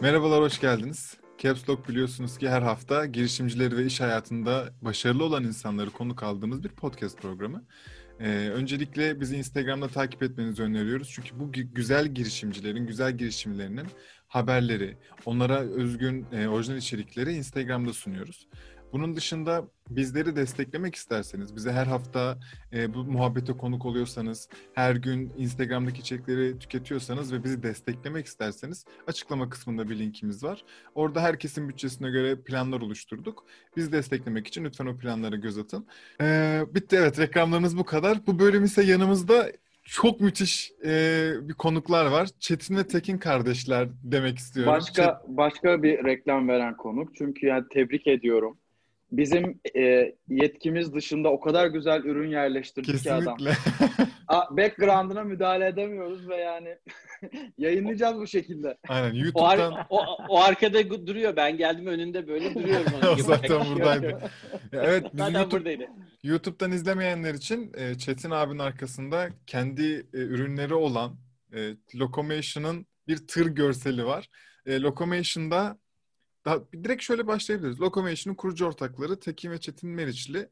Merhabalar, hoş geldiniz. Caps Lock biliyorsunuz ki her hafta girişimcileri ve iş hayatında başarılı olan insanları konuk aldığımız bir podcast programı. Ee, öncelikle bizi Instagram'da takip etmenizi öneriyoruz. Çünkü bu güzel girişimcilerin, güzel girişimlerinin haberleri, onlara özgün e, orijinal içerikleri Instagram'da sunuyoruz. Bunun dışında bizleri desteklemek isterseniz, bize her hafta e, bu muhabbete konuk oluyorsanız, her gün Instagram'daki içerikleri tüketiyorsanız ve bizi desteklemek isterseniz açıklama kısmında bir linkimiz var. Orada herkesin bütçesine göre planlar oluşturduk. Bizi desteklemek için lütfen o planlara göz atın. Ee, bitti evet reklamlarımız bu kadar. Bu bölüm ise yanımızda çok müthiş e, bir konuklar var. Çetin ve Tekin kardeşler demek istiyorum. Başka Çet... başka bir reklam veren konuk. Çünkü yani tebrik ediyorum bizim e, yetkimiz dışında o kadar güzel ürün yerleştirdi Kesinlikle. ki adam. A, background'ına müdahale edemiyoruz ve yani yayınlayacağız bu şekilde. Aynen YouTube'dan. O, ar- o, o arkada duruyor. Ben geldim önünde böyle duruyorum. o zaten buradaydı. evet bizim zaten YouTube, buradaydı. YouTube'dan izlemeyenler için e, Çetin abinin arkasında kendi e, ürünleri olan e, Locomotion'ın bir tır görseli var. E, Locomotion'da daha, direkt şöyle başlayabiliriz. Locomotion'un kurucu ortakları Tekin ve Çetin Meriçli.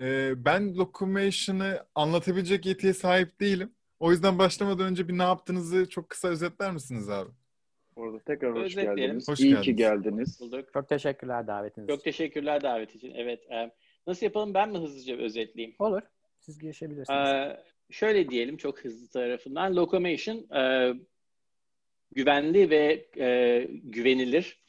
Ee, ben Locomotion'ı anlatabilecek yetiye sahip değilim. O yüzden başlamadan önce bir ne yaptığınızı çok kısa özetler misiniz abi? Orada tekrar hoş Özetleyelim. geldiniz. Hoş İyi geldiniz. ki geldiniz. Bulduk. Çok teşekkürler davetiniz Çok teşekkürler davet için. Evet. E, nasıl yapalım? Ben mi hızlıca özetleyeyim? Olur. Siz girişebilirsiniz. E, şöyle diyelim çok hızlı tarafından. Locomotion e, güvenli ve e, güvenilir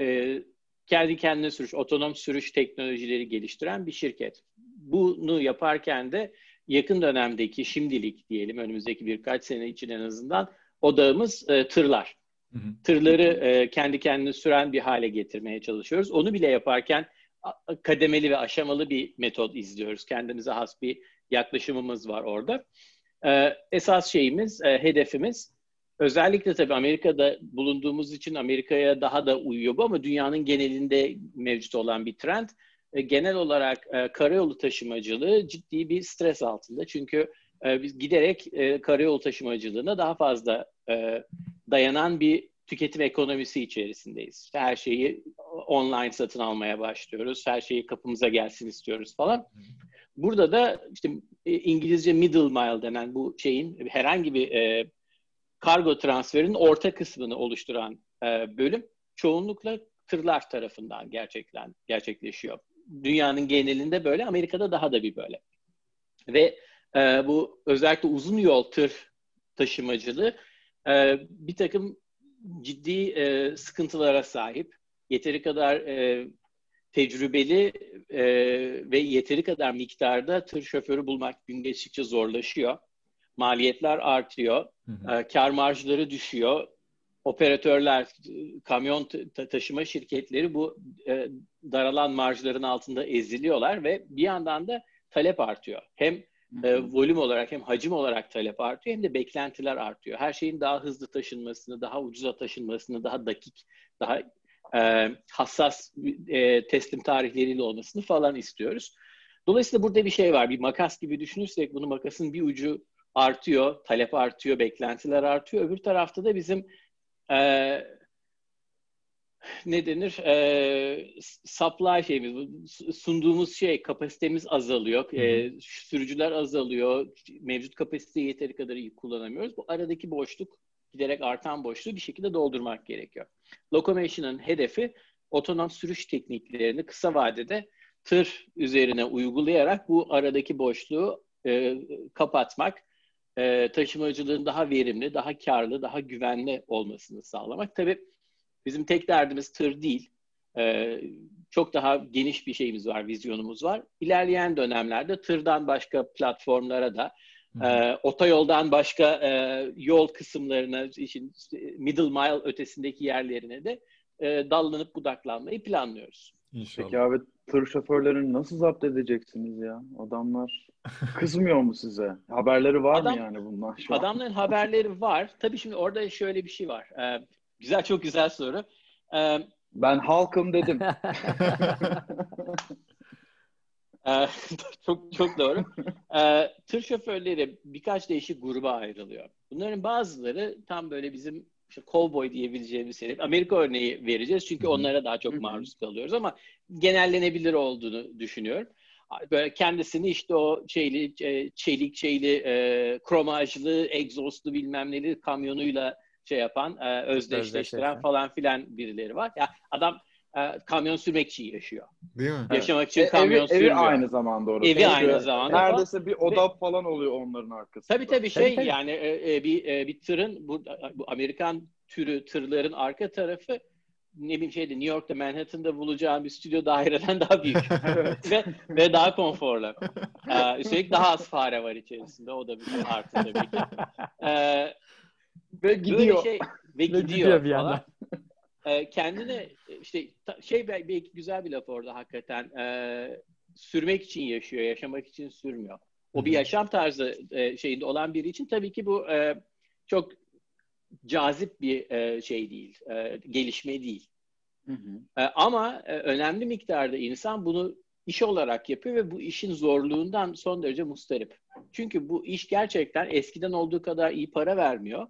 e, kendi kendine sürüş, otonom sürüş teknolojileri geliştiren bir şirket. Bunu yaparken de yakın dönemdeki, şimdilik diyelim önümüzdeki birkaç sene için en azından odağımız e, tırlar. Hı hı. Tırları e, kendi kendine süren bir hale getirmeye çalışıyoruz. Onu bile yaparken kademeli ve aşamalı bir metot izliyoruz. Kendimize has bir yaklaşımımız var orada. E, esas şeyimiz, e, hedefimiz Özellikle tabii Amerika'da bulunduğumuz için Amerika'ya daha da uyuyor bu ama dünyanın genelinde mevcut olan bir trend. E, genel olarak e, karayolu taşımacılığı ciddi bir stres altında. Çünkü e, biz giderek karayolu taşımacılığına daha fazla dayanan bir tüketim ekonomisi içerisindeyiz. İşte her şeyi online satın almaya başlıyoruz. Her şeyi kapımıza gelsin istiyoruz falan. Burada da işte İngilizce middle mile denen bu şeyin herhangi bir kargo transferinin orta kısmını oluşturan e, bölüm çoğunlukla tırlar tarafından gerçekten gerçekleşiyor. Dünyanın genelinde böyle, Amerika'da daha da bir böyle. Ve e, bu özellikle uzun yol tır taşımacılığı e, bir takım ciddi e, sıkıntılara sahip. Yeteri kadar e, tecrübeli e, ve yeteri kadar miktarda tır şoförü bulmak gün geçtikçe zorlaşıyor maliyetler artıyor, hı hı. E, kar marjları düşüyor. Operatörler, kamyon taşıma şirketleri bu e, daralan marjların altında eziliyorlar ve bir yandan da talep artıyor. Hem e, volüm olarak hem hacim olarak talep artıyor hem de beklentiler artıyor. Her şeyin daha hızlı taşınmasını, daha ucuza taşınmasını, daha dakik, daha e, hassas e, teslim tarihleriyle olmasını falan istiyoruz. Dolayısıyla burada bir şey var. Bir makas gibi düşünürsek bunu makasın bir ucu artıyor, talep artıyor, beklentiler artıyor. Öbür tarafta da bizim e, ne denir? E, supply şeyimiz, sunduğumuz şey, kapasitemiz azalıyor. E, sürücüler azalıyor. Mevcut kapasiteyi yeteri kadar iyi kullanamıyoruz. Bu aradaki boşluk, giderek artan boşluğu bir şekilde doldurmak gerekiyor. Locomotion'ın hedefi otonom sürüş tekniklerini kısa vadede tır üzerine uygulayarak bu aradaki boşluğu e, kapatmak e, taşımacılığın daha verimli, daha karlı, daha güvenli olmasını sağlamak. Tabii bizim tek derdimiz tır değil. E, çok daha geniş bir şeyimiz var, vizyonumuz var. İlerleyen dönemlerde tırdan başka platformlara da, e, otoyoldan başka e, yol kısımlarına, işin middle mile ötesindeki yerlerine de e, dallanıp budaklanmayı planlıyoruz. İnşallah. Peki abi tır şoförlerini nasıl zapt edeceksiniz ya? Adamlar kızmıyor mu size? Haberleri var Adam, mı yani bundan şu an? Adamların haberleri var. Tabii şimdi orada şöyle bir şey var. Ee, güzel, çok güzel soru. Ee, ben halkım dedim. ee, çok çok doğru. Ee, tır şoförleri birkaç değişik gruba ayrılıyor. Bunların bazıları tam böyle bizim işte cowboy diyebileceğimiz şey. Amerika örneği vereceğiz çünkü onlara daha çok maruz kalıyoruz ama genellenebilir olduğunu düşünüyorum. Böyle kendisini işte o şeyli, e, çelik şeyli, e, kromajlı, egzozlu bilmem neli kamyonuyla şey yapan, e, özdeşleştiren falan filan birileri var. Ya adam e, kamyon sürmek için yaşıyor. Değil mi? Evet. Yaşamak için E, kamyon evi, evi sürmüyor. aynı zamanda orası. Evi aynı zamanda. Neredeyse bir oda falan oluyor onların arkasında. Tabii tabii şey yani e, e, bir e, bir tırın bu, bu Amerikan türü tırların arka tarafı ne bileyim şeyde New York'ta Manhattan'da bulacağın bir stüdyo daireden daha büyük ve ve daha konforlu. Ee, üstelik daha az fare var içerisinde. O da bir artı tabii ki. Ee, Ve gidiyor. Böyle şey ve gidiyor, gidiyor bir yandan. Ee, kendine işte ta- şey bel- belki güzel bir laf orada hakikaten. Ee, sürmek için yaşıyor, yaşamak için sürmüyor. O bir yaşam tarzı e, şeyinde olan biri için tabii ki bu e, çok cazip bir e, şey değil, e, gelişme değil. Hı hı. E, ama e, önemli miktarda insan bunu iş olarak yapıyor ve bu işin zorluğundan son derece mustarip. Çünkü bu iş gerçekten eskiden olduğu kadar iyi para vermiyor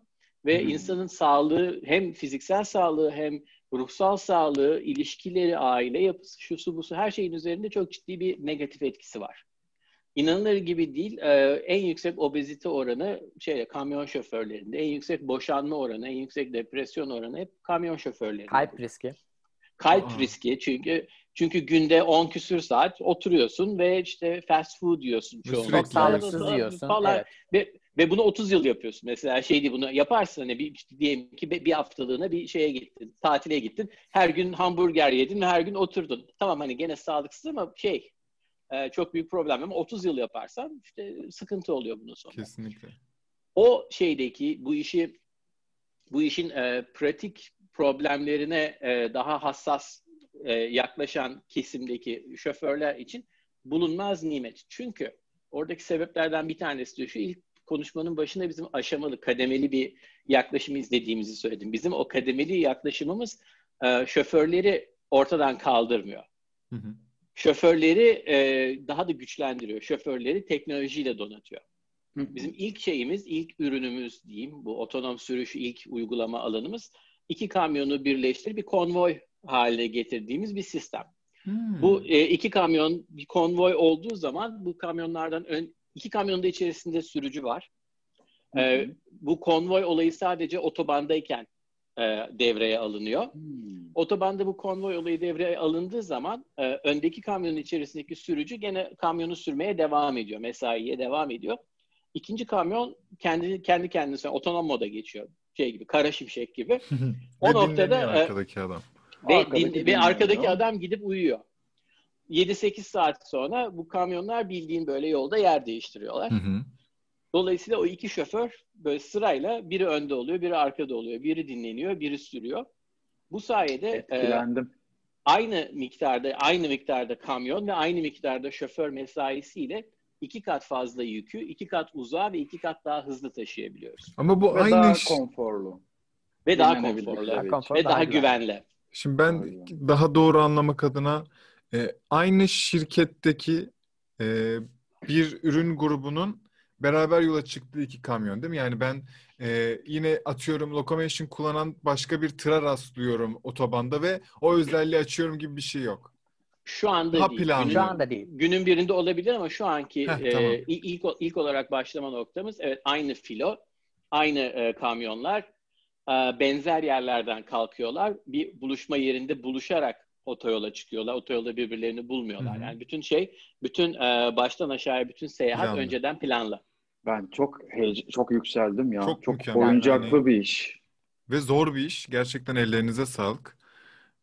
ve Hmm. insanın sağlığı hem fiziksel sağlığı hem ruhsal sağlığı, ilişkileri, aile yapısı, şusu busu her şeyin üzerinde çok ciddi bir negatif etkisi var. İnanılır gibi değil. e, en yüksek obezite oranı şeyde kamyon şoförlerinde, en yüksek boşanma oranı, en yüksek depresyon oranı hep kamyon şoförlerinde. Kalp riski. Kalp Aa. riski çünkü çünkü günde 10 küsür saat oturuyorsun ve işte fast food yiyorsun çoğunlukla. Çok sağlıksız yiyorsun. Falan. Evet. Ve, ve bunu 30 yıl yapıyorsun. Mesela şey değil bunu yaparsın hani bir işte diyelim ki bir bir haftalığına bir şeye gittin, tatile gittin. Her gün hamburger yedin ve her gün oturdun. Tamam hani gene sağlıksız ama şey e, çok büyük problem ama 30 yıl yaparsan işte sıkıntı oluyor bunun sonunda Kesinlikle. o şeydeki bu işi bu işin e, pratik problemlerine e, daha hassas e, yaklaşan kesimdeki şoförler için bulunmaz nimet. Çünkü oradaki sebeplerden bir tanesi de şu ilk konuşmanın başında bizim aşamalı, kademeli bir yaklaşım izlediğimizi söyledim. Bizim o kademeli yaklaşımımız e, şoförleri ortadan kaldırmıyor Hı hı. Şoförleri e, daha da güçlendiriyor. Şoförleri teknolojiyle donatıyor. Bizim ilk şeyimiz, ilk ürünümüz diyeyim, bu otonom sürüş ilk uygulama alanımız iki kamyonu birleştirip bir konvoy haline getirdiğimiz bir sistem. Hmm. Bu e, iki kamyon bir konvoy olduğu zaman bu kamyonlardan ön, iki kamyonun da içerisinde sürücü var. Hı E, bu konvoy olayı sadece otobandayken e, devreye alınıyor. Hmm. Otobanda bu konvoy olayı devreye alındığı zaman e, öndeki kamyonun içerisindeki sürücü gene kamyonu sürmeye devam ediyor. Mesaiye devam ediyor. İkinci kamyon kendi kendi kendisine otonom moda geçiyor. Şey gibi, kara şimşek gibi. o noktada, e, arkadaki adam. Ve, Arkadaki din- ve arkadaki adam gidip uyuyor. 7-8 saat sonra bu kamyonlar bildiğin böyle yolda yer değiştiriyorlar. Hı hı. Dolayısıyla o iki şoför böyle sırayla biri önde oluyor, biri arkada oluyor. Biri dinleniyor, biri sürüyor. Bu sayede e, aynı miktarda aynı miktarda kamyon ve aynı miktarda şoför mesaisiyle iki kat fazla yükü, iki kat uzağa ve iki kat daha hızlı taşıyabiliyoruz. Ama bu Ve aynı daha iş. konforlu. Ve daha Dinlenebilir konforlu tabii. ve Daha daha, güvenli. güvenli. Şimdi ben Aynen. daha doğru anlamak adına e, aynı şirketteki e, bir ürün grubunun beraber yola çıktığı iki kamyon değil mi? Yani ben e, yine atıyorum locomotion kullanan başka bir tıra rastlıyorum otobanda ve o özelliği açıyorum gibi bir şey yok. Şu anda Daha değil. planlı. Şu anda değil. günün birinde olabilir ama şu anki Heh, e, tamam. ilk ilk olarak başlama noktamız evet aynı filo, aynı e, kamyonlar e, benzer yerlerden kalkıyorlar. Bir buluşma yerinde buluşarak otoyola çıkıyorlar. Otoyolda birbirlerini bulmuyorlar. Hı hı. Yani bütün şey, bütün e, baştan aşağıya bütün seyahat Planlı. önceden planlı. Ben çok heyece- çok yükseldim ya. Çok Çok, oyuncaklı Yani- bir iş. Ve zor bir iş. Gerçekten ellerinize sağlık.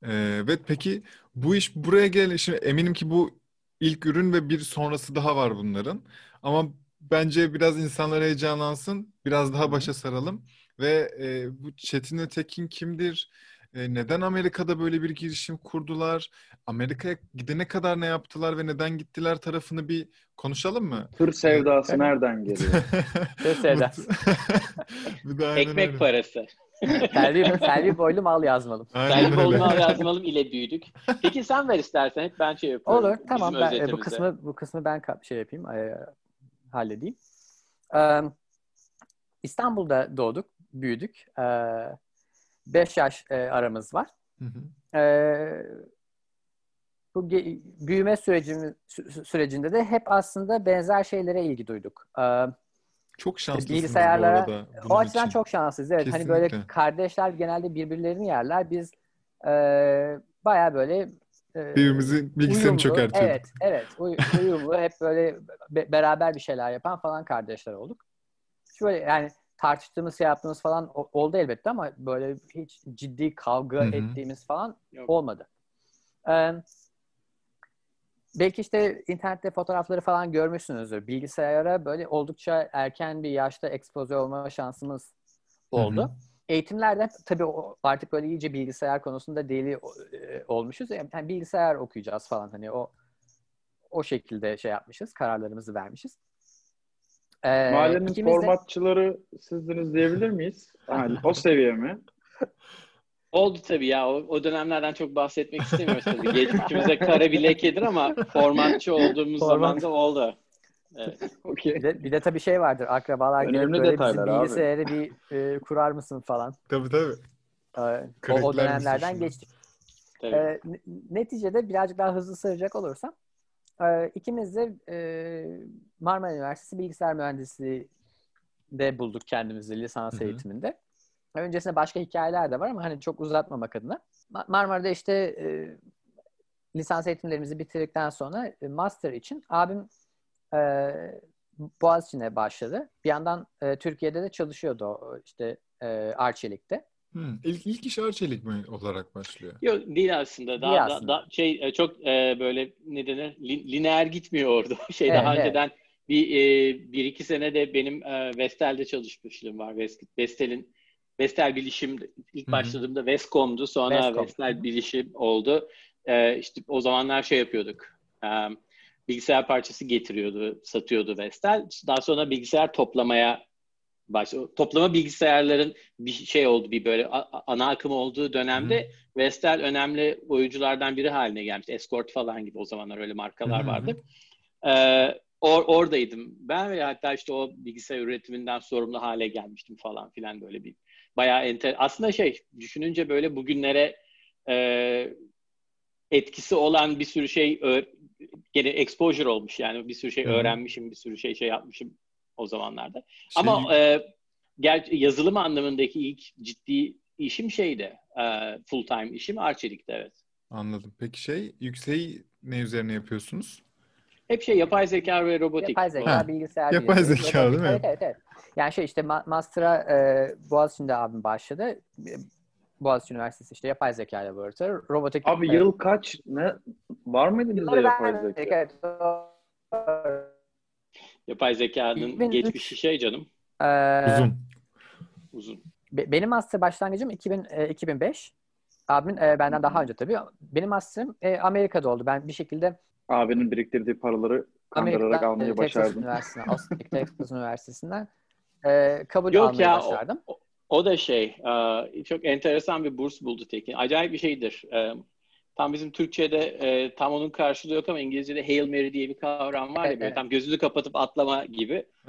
Ee, ve peki bu iş buraya gel. Şimdi eminim ki bu ilk ürün ve bir sonrası daha var bunların. Ama bence biraz insanlar heyecanlansın. Biraz daha başa saralım. Ve e, bu Çetin Tekin kimdir? E, neden Amerika'da böyle bir girişim kurdular? Amerika'ya gidene kadar ne yaptılar ve neden gittiler tarafını bir konuşalım mı? Tır sevdası Evet. nereden geliyor? Tır sevdası. Bir Ekmek öyle. parası. Selvi, Selvi boylu mal yazmalım. Aynen Selvi öyle. Bolunal yazmalım ile büyüdük. Peki sen ver istersen. Hep ben şey yapıyorum. Olur. Tamam. Ben, e, bu kısmı bu kısmı ben şey yapayım. e, halledeyim. Ee, İstanbul'da doğduk, büyüdük. Ee, 5 yaş e, aramız var. Hı hı. Ee, bu büyüme sürecimiz, sü- sürecinde de hep aslında benzer şeylere ilgi duyduk. Ee, Çok şanslısınız bilgisayarlara- bu arada o açıdan için. çok şanslıyız. Evet, hani böyle kardeşler genelde birbirlerini yerler. Biz e, baya böyle e, Birbirimizin bilgisayarını çökertiyorduk. Evet, evet. Uy- uyumlu, hep böyle be- beraber bir şeyler yapan falan kardeşler olduk. Şöyle yani tartıştığımız, şey yaptığımız falan oldu elbette ama böyle hiç ciddi kavga Hı hı. ettiğimiz falan Yok. olmadı. Ee, belki işte internette fotoğrafları falan görmüşsünüzdür. Bilgisayara böyle oldukça erken bir yaşta ekspoze olma şansımız oldu. Hı hı. Eğitimlerde tabii o- artık böyle iyice bilgisayar konusunda deli e, olmuşuz. Yani bilgisayar okuyacağız falan hani o o şekilde şey yapmışız, kararlarımızı vermişiz. Ee, Mahallenin ikimiz de- formatçıları sizdiniz diyebilir miyiz? Yani o seviye mi? Oldu tabii ya. O, o dönemlerden çok bahsetmek istemiyoruz tabii. Geçmişimize kara bir lekedir ama formatçı olduğumuz Format. zaman da oldu. Evet. Okey. Bir de, bir de tabii şey vardır. Akrabalar gelip Önemli böyle detaylar bizim abi. bilgisayarı bir e, kurar mısın falan. Tabii tabii. Ee, o, Crackler o misin dönemlerden şunu? geçtik. Tabii. Ee, ne- neticede birazcık daha hızlı sayacak olursam e, ikimiz de e, Marmara Üniversitesi Bilgisayar Mühendisliği'de bulduk kendimizi lisans Hı hı. eğitiminde. Öncesinde başka hikayeler de var ama hani çok uzatmamak adına. Ma- Marmara'da işte e, lisans eğitimlerimizi bitirdikten sonra e, master için abim e, Boğaziçi'ne başladı. Bir yandan e, Türkiye'de de çalışıyordu o, işte e, Arçelik'te. Hı. İlk, ilk iş Arçelik mi olarak başlıyor? Yok değil aslında. Daha, Değil da- aslında. da- şey e, çok e, böyle ne denir? Lin- lineer gitmiyor orada. Şey Evet, daha evet. önceden bir e, bir iki sene de benim e, Vestel'de çalışmışlığım var. Vest, Vestel'in Vestel Bilişim ilk başladığımda Vestcom'du. Sonra Vestcom. Vestel Bilişim oldu. E, işte o zamanlar şey yapıyorduk. E, bilgisayar parçası getiriyordu, satıyordu Vestel. Daha sonra bilgisayar toplamaya başladı. Toplama bilgisayarların bir şey oldu, bir böyle ana akım olduğu dönemde Vestel önemli oyunculardan biri haline gelmişti. Escort falan gibi o zamanlar öyle markalar Hı hı. vardı. Ee, or- oradaydım ben ve hatta işte o bilgisayar üretiminden sorumlu hale gelmiştim falan filan böyle bir bayağı enter aslında şey düşününce böyle bugünlere e, etkisi olan bir sürü şey gene exposure olmuş yani bir sürü şey öğrenmişim bir sürü şey şey yapmışım o zamanlarda. Şey, Ama e, ger- yazılım anlamındaki ilk ciddi işim şeydi. E, full time işim Arçelik'te evet. Anladım. Peki şey yükseği ne üzerine yapıyorsunuz? Hep şey yapay zeka ve robotik. Yapay zeka, Ha, bilgisayar yapay bilimi, zeka robotik. değil mi? Evet, evet, evet. Yani şey işte ma- Master'a e, Boğaziçi'nde abim başladı. Boğaziçi Üniversitesi işte yapay zeka laboratuvarı, robotik. Abi yıl kaç? Ne? Var mıydı bizde yapay zeka? Evet. Yapay zekanın 2003 geçmişi şey canım E, Uzun. uzun. be- benim master başlangıcım 2000, e, 2005. Abimin e, benden daha önce tabii. Benim master'ım e, Amerika'da oldu. Ben bir şekilde Abinin biriktirdiği paraları kandırarak Amerika'dan almayı e, Texas başardın. Üniversitesi'nden, Austin Texas Üniversitesi'nden e, kabul Yok almayı ya başardım. o, o da şey e, çok enteresan bir burs buldu Tekin. Acayip bir şeydir. Tam bizim Türkçe'de e, tam onun karşılığı yok ama İngilizce'de Hail Mary diye bir kavram var ya böyle tam gözünü kapatıp atlama gibi.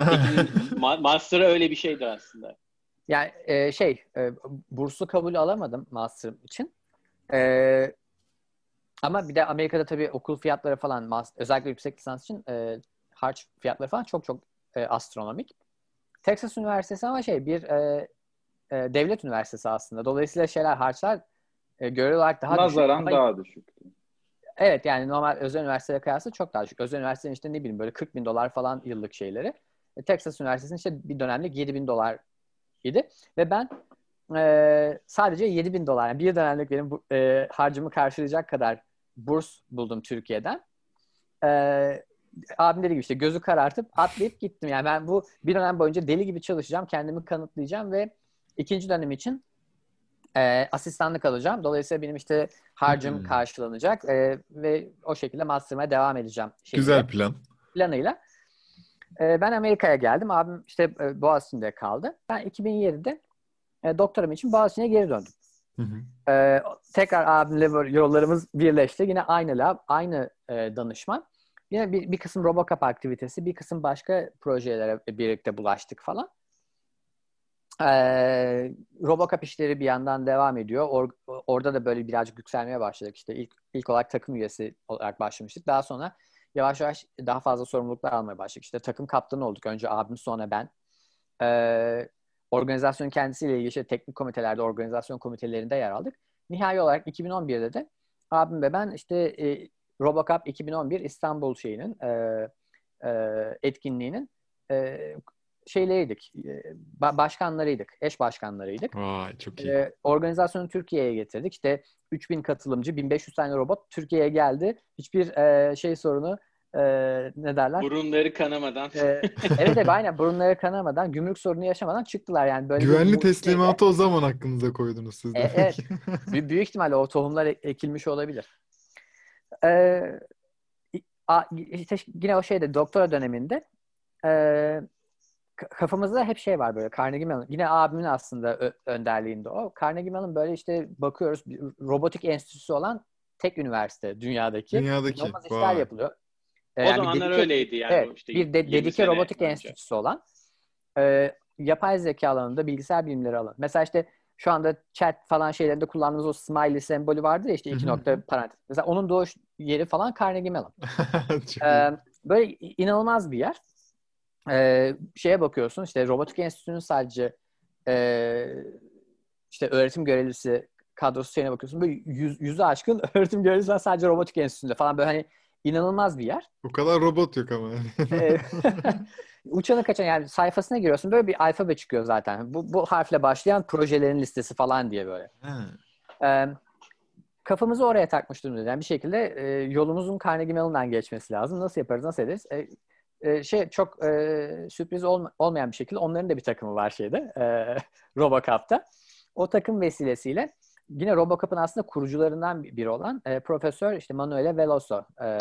Ma- master'ı öyle bir şeydir aslında. Yani e, şey, e, burslu kabul alamadım master'ım için. E, ama bir de Amerika'da tabii okul fiyatları falan, mas- özellikle yüksek lisans için e, harç fiyatları falan çok çok e, astronomik. Texas Üniversitesi ama şey bir e, e, devlet üniversitesi aslında. Dolayısıyla şeyler harçlar e, göreli olarak daha düşük. Nazaran Ama- daha düşüktü. Evet yani normal özel üniversiteye kıyasla çok daha düşük. Özel üniversitenin işte ne bileyim böyle 40 bin dolar falan yıllık şeyleri. E, Texas Üniversitesi'nin işte bir dönemlik 7 bin dolar idi. Ve ben e, sadece 7 bin dolar, yani bir dönemlik benim bu, e, harcımı karşılayacak kadar burs buldum Türkiye'den. E, abim dediği gibi işte gözü karartıp atlayıp gittim. Yani ben bu bir dönem boyunca deli gibi çalışacağım, kendimi kanıtlayacağım ve ikinci dönem için e, asistanlık alacağım. Dolayısıyla benim işte harcım Hmm. karşılanacak e, ve o şekilde master'ıma devam edeceğim. şeklinde Güzel plan. planıyla. E, ben Amerika'ya geldim. Abim işte e, Boğaziçi'nde kaldı. Ben 2007'de e, doktoram için Boğaziçi'ne geri döndüm. Hı hı. E, tekrar abimle yollarımız birleşti. Yine aynı lab, aynı e, danışman. Yine bir, bir kısım RoboCup aktivitesi, bir kısım başka projelere birlikte bulaştık falan. Ee, Robocop işleri bir yandan devam ediyor. Or, orada da böyle birazcık yükselmeye başladık. İşte ilk, ilk olarak takım üyesi olarak başlamıştık. Daha sonra yavaş yavaş daha fazla sorumluluklar almaya başladık. İşte takım kaptanı olduk. Önce abim sonra ben. Ee, organizasyonun kendisiyle ilgili işte teknik komitelerde, organizasyon komitelerinde yer aldık. Nihai olarak 2011'de de abim ve ben işte e, Robocop 2011 İstanbul şeyinin e, e, etkinliğinin e, şeyleriydik. E, başkanlarıydık. Eş başkanlarıydık. Vay çok iyi. E, organizasyonu Türkiye'ye getirdik. İşte 3000 katılımcı, 1500 tane robot Türkiye'ye geldi. Hiçbir e, şey sorunu e, ne derler? Burunları kanamadan. Evet evet aynen burunları kanamadan, gümrük sorunu yaşamadan çıktılar yani. Böyle Güvenli bir, teslimatı şeyle... o zaman hakkınıza koydunuz siz de. Evet. büyük ihtimalle o tohumlar ekilmiş olabilir. E, işte yine o şeyde doktora döneminde e, kafamızda hep şey var böyle Carnegie Mellon. Yine abimin aslında önderliğinde o. Carnegie Mellon böyle işte bakıyoruz robotik enstitüsü olan tek üniversite dünyadaki. Dünyadaki. İnanılmaz işler yapılıyor. Ee, o yani zamanlar dedike, öyleydi yani. Evet, işte bir de, dedike robotik önce. enstitüsü olan e, yapay zeka alanında bilgisayar bilimleri alanı. Mesela işte şu anda chat falan şeylerinde kullandığımız o smiley sembolü vardı ya işte iki nokta parantez. Mesela onun doğuş yeri falan Carnegie Mellon. ee, böyle inanılmaz bir yer. Ee, şeye bakıyorsun işte robotik enstitüsünün sadece e, işte öğretim görevlisi kadrosu şeyine bakıyorsun. Böyle yüz, yüzü aşkın öğretim görevlisi var sadece robotik enstitüsünde falan böyle hani inanılmaz bir yer. Bu kadar robot yok ama. Uçanı kaçan yani sayfasına giriyorsun böyle bir alfabe çıkıyor zaten. Bu, bu harfle başlayan projelerin listesi falan diye böyle. Ee, kafamızı oraya takmış durumdayız. Yani bir şekilde e, yolumuzun Carnegie Mellon'dan geçmesi lazım. Nasıl yaparız, nasıl ederiz? E, e, şey çok e, sürpriz olma, olmayan bir şekilde onların da bir takımı var şeyde e, Robocop'ta. O takım vesilesiyle yine Robocop'un aslında kurucularından biri olan e, Profesör işte Manuele Veloso e,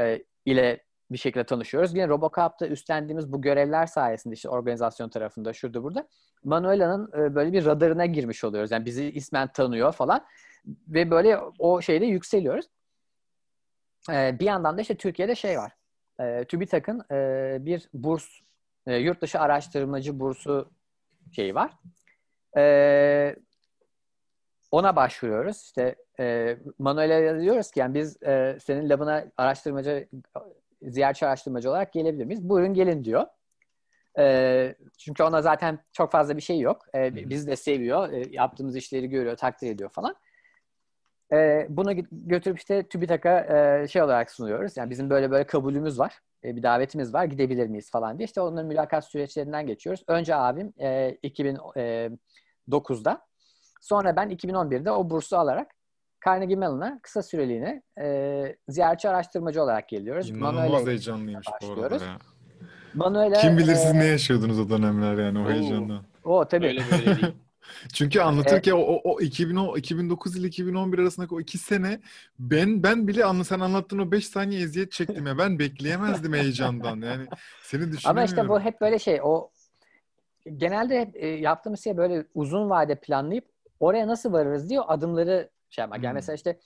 e, ile bir şekilde tanışıyoruz. Yine Robocop'ta üstlendiğimiz bu görevler sayesinde işte organizasyon tarafında şurada burada Manuela'nın e, böyle bir radarına girmiş oluyoruz. Yani bizi ismen tanıyor falan ve böyle o şeyde yükseliyoruz. E, bir yandan da işte Türkiye'de şey var. E, TÜBİTAK'ın e, bir burs, e, yurt dışı araştırmacı bursu şeyi var. E, ona başvuruyoruz. İşte e, Manuel'e diyoruz ki yani biz e, senin labına araştırmacı ziyaretçi araştırmacı olarak gelebilir miyiz? Buyurun gelin diyor. E, çünkü ona zaten çok fazla bir şey yok. E, bizi de seviyor. E, yaptığımız işleri görüyor, takdir ediyor falan. E, bunu götürüp işte TÜBİTAK'a e, şey olarak sunuyoruz. Yani bizim böyle böyle kabulümüz var. E, bir davetimiz var. Gidebilir miyiz falan diye. İşte onların mülakat süreçlerinden geçiyoruz. Önce abim e, 2009'da sonra ben 2011'de o bursu alarak Carnegie Mellon'a kısa süreliğine e, ziyaretçi araştırmacı olarak geliyoruz. İnanılmaz heyecanlıymış bu arada ya. Manuel'e, Kim bilir siz e, ne yaşıyordunuz o dönemler yani o heyecandan. O tabii. Öyle böyle değil. Çünkü anlatırken evet. o, o 2010, 2009 ile 2011 arasındaki o iki sene ben ben bile anla sen anlattığın o 5 saniye eziyet çektim ya ben bekleyemezdim heyecandan yani seni düşünemiyorum. Ama işte bu hep böyle şey o genelde hep e, yaptığımız şey böyle uzun vade planlayıp oraya nasıl varırız diyor adımları şey yapmak. Yani hmm. mesela işte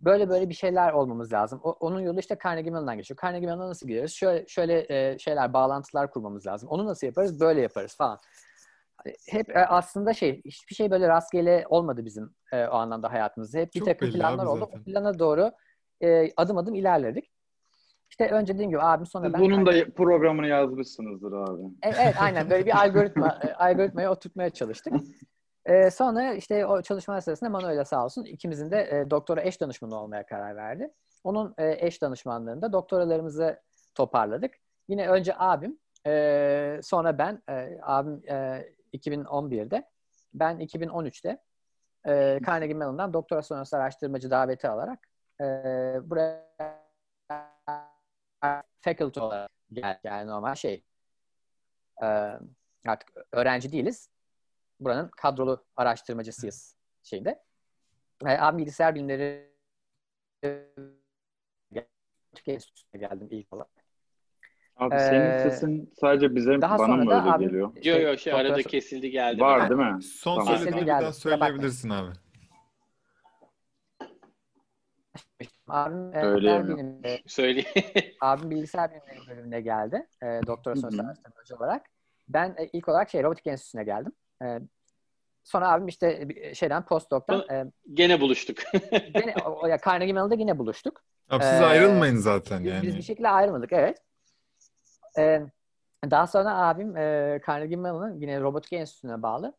böyle böyle bir şeyler olmamız lazım. O, onun yolu işte Carnegie Mellon'dan geçiyor. Carnegie Mellon'a nasıl gideriz? Şöyle şöyle e, şeyler, bağlantılar kurmamız lazım. Onu nasıl yaparız? Böyle yaparız falan. Hep e, aslında şey, hiçbir şey böyle rastgele olmadı bizim e, o anlamda hayatımızda. Hep bir Çok takım planlar oldu. O plana doğru e, adım adım ilerledik. İşte önce dediğim gibi abim sonra ben... Bunun da programını yazmışsınızdır abi. Evet, evet aynen böyle bir algoritma e, algoritmayı oturtmaya çalıştık. E, sonra işte o çalışmalar sırasında Manuel'e sağ olsun ikimizin de e, doktora eş danışmanı olmaya karar verdi. Onun e, eş danışmanlığında doktoralarımızı toparladık. Yine önce abim, e, sonra ben, e, abim e, 2011'de, ben 2013'te e, Carnegie Mellon'dan doktora sonrası araştırmacı daveti alarak e, buraya faculty olarak geldi. Yani normal şey, e, artık öğrenci değiliz buranın kadrolu araştırmacısıyız şeyinde. E, abi bilgisayar bilimleri Türkiye geldim ilk olarak. Abi senin ee, sesin sadece bize daha bana mı öyle abi, geliyor? Yok yok şey arada kesildi geldi. Var değil mi? Son tamam. söylediğini bir daha söyleyebilirsin abi. Abim e, Söyle. abim bilgisayar bilimleri bölümüne geldi. E, doktora sonrası araştırmacı olarak. ben e, ilk olarak şey robotik enstitüsüne geldim. E, sonra abim işte bir şeyden postdoc'tan e, Gene buluştuk. gene, o, ya Carnegie Mellon'da yine buluştuk. Abi siz Ee, ayrılmayın zaten Biz- yani. Biz bir şekilde ayrılmadık evet. Ee, daha sonra abim e, Carnegie Mellon'ın yine robotik enstitüsüne bağlı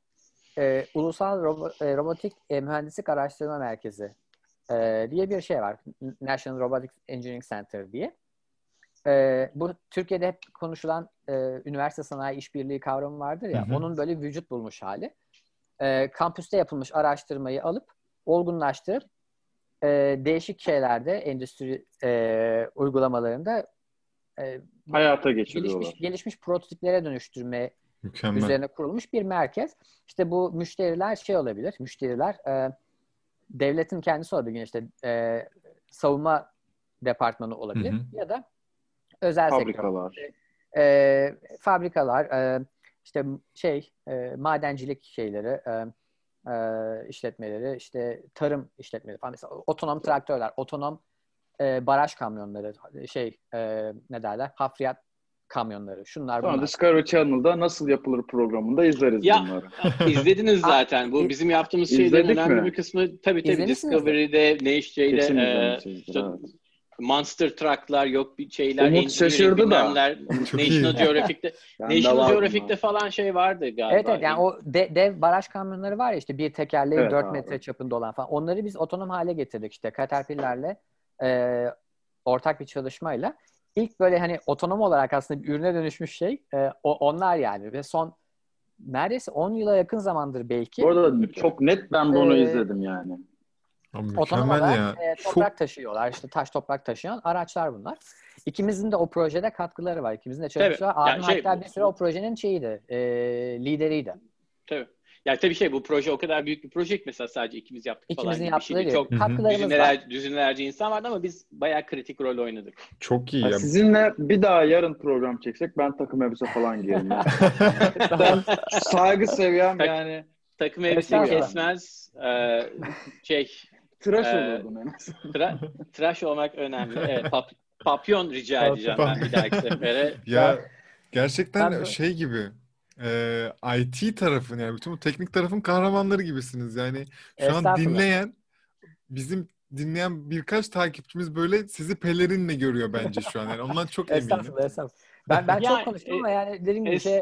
e, Ulusal Robo- e, Robotik e, Mühendislik Araştırma Merkezi e, diye bir şey var. National Robotics Engineering Center diye. E, bu Türkiye'de hep konuşulan e, üniversite sanayi işbirliği kavramı vardır ya. Hı hı. Onun böyle vücut bulmuş hali. E, kampüste yapılmış araştırmayı alıp olgunlaştırıp e, değişik şeylerde endüstri e, uygulamalarında e, Hayata geçiriyorlar. gelişmiş gelişmiş prototiplere dönüştürme Mükemmel. üzerine kurulmuş bir merkez. İşte bu müşteriler şey olabilir. Müşteriler e, devletin kendisi olabilir. İşte e, savunma departmanı olabilir. Hı hı. Ya da özel sektör. Fabrikalar. E, fabrikalar, e, işte şey e, madencilik şeyleri, e, e, işletmeleri, işte tarım işletmeleri falan. Mesela otonom traktörler, otonom e, baraj kamyonları, şey e, ne derler, hafriyat kamyonları. Şunlar Sonra bunlar. Discovery Channel'da nasıl yapılır programında izleriz Ya, bunları. İzlediniz zaten. Bu bizim yaptığımız şeylerin önemli mi? bir kısmı tabii tabii. Discovery'de, Kesin e, işte evet. Monster Truck'lar yok bir şeyler. Umut şaşırdı da. National. Geographic'te National Geographic'te falan şey vardı galiba. Evet evet yani o de- dev baraj kamyonları var ya işte bir tekerleği Evet 4 abi. metre çapında olan falan. Onları biz otonom hale getirdik işte Caterpillar'le e, ortak bir çalışmayla. İlk böyle hani otonom olarak aslında bir ürüne dönüşmüş şey e, o, onlar yani ve son neredeyse 10 yıla yakın zamandır belki Bu arada çok net ben bunu Ee, izledim yani. Otonom olarak ya. e, Çok toprak taşıyorlar. İşte taş toprak taşıyan araçlar bunlar. İkimizin de o projede katkıları var. İkimizin de çalışması var. Yani Abim şey- hatta bir süre o projenin şeyiydi, e, lideriydi. Tabii. Yani tabii şey bu proje o kadar büyük bir proje ki mesela sadece ikimiz yaptık İkimizin falan bir yaptığı gibi. Çok katkılarımız var. düzineler, düzinelerce insan vardı ama biz bayağı kritik rol oynadık. çok iyi Ya sizinle bir daha yarın program çeksek ben takım elbise falan giyerim. Yani. ben saygı seviyem Tak- yani Takım elbise kesmez. e, şey tıraş Ee, olurdum en azından. tra- tıraş olmak önemli. Evet, pap- papyon rica edeceğim ben bir dahaki sefere. Ya gerçekten Ben şey gibi e, IT tarafın yani bütün bu teknik tarafın kahramanları gibisiniz. Yani şu an dinleyen bizim dinleyen birkaç takipçimiz böyle sizi pelerinle görüyor bence şu an. Yani ondan çok eminim. Estağfurullah, estağfurullah. Ben, ben Yani, çok konuştum e, ama yani dediğim gibi es- şey,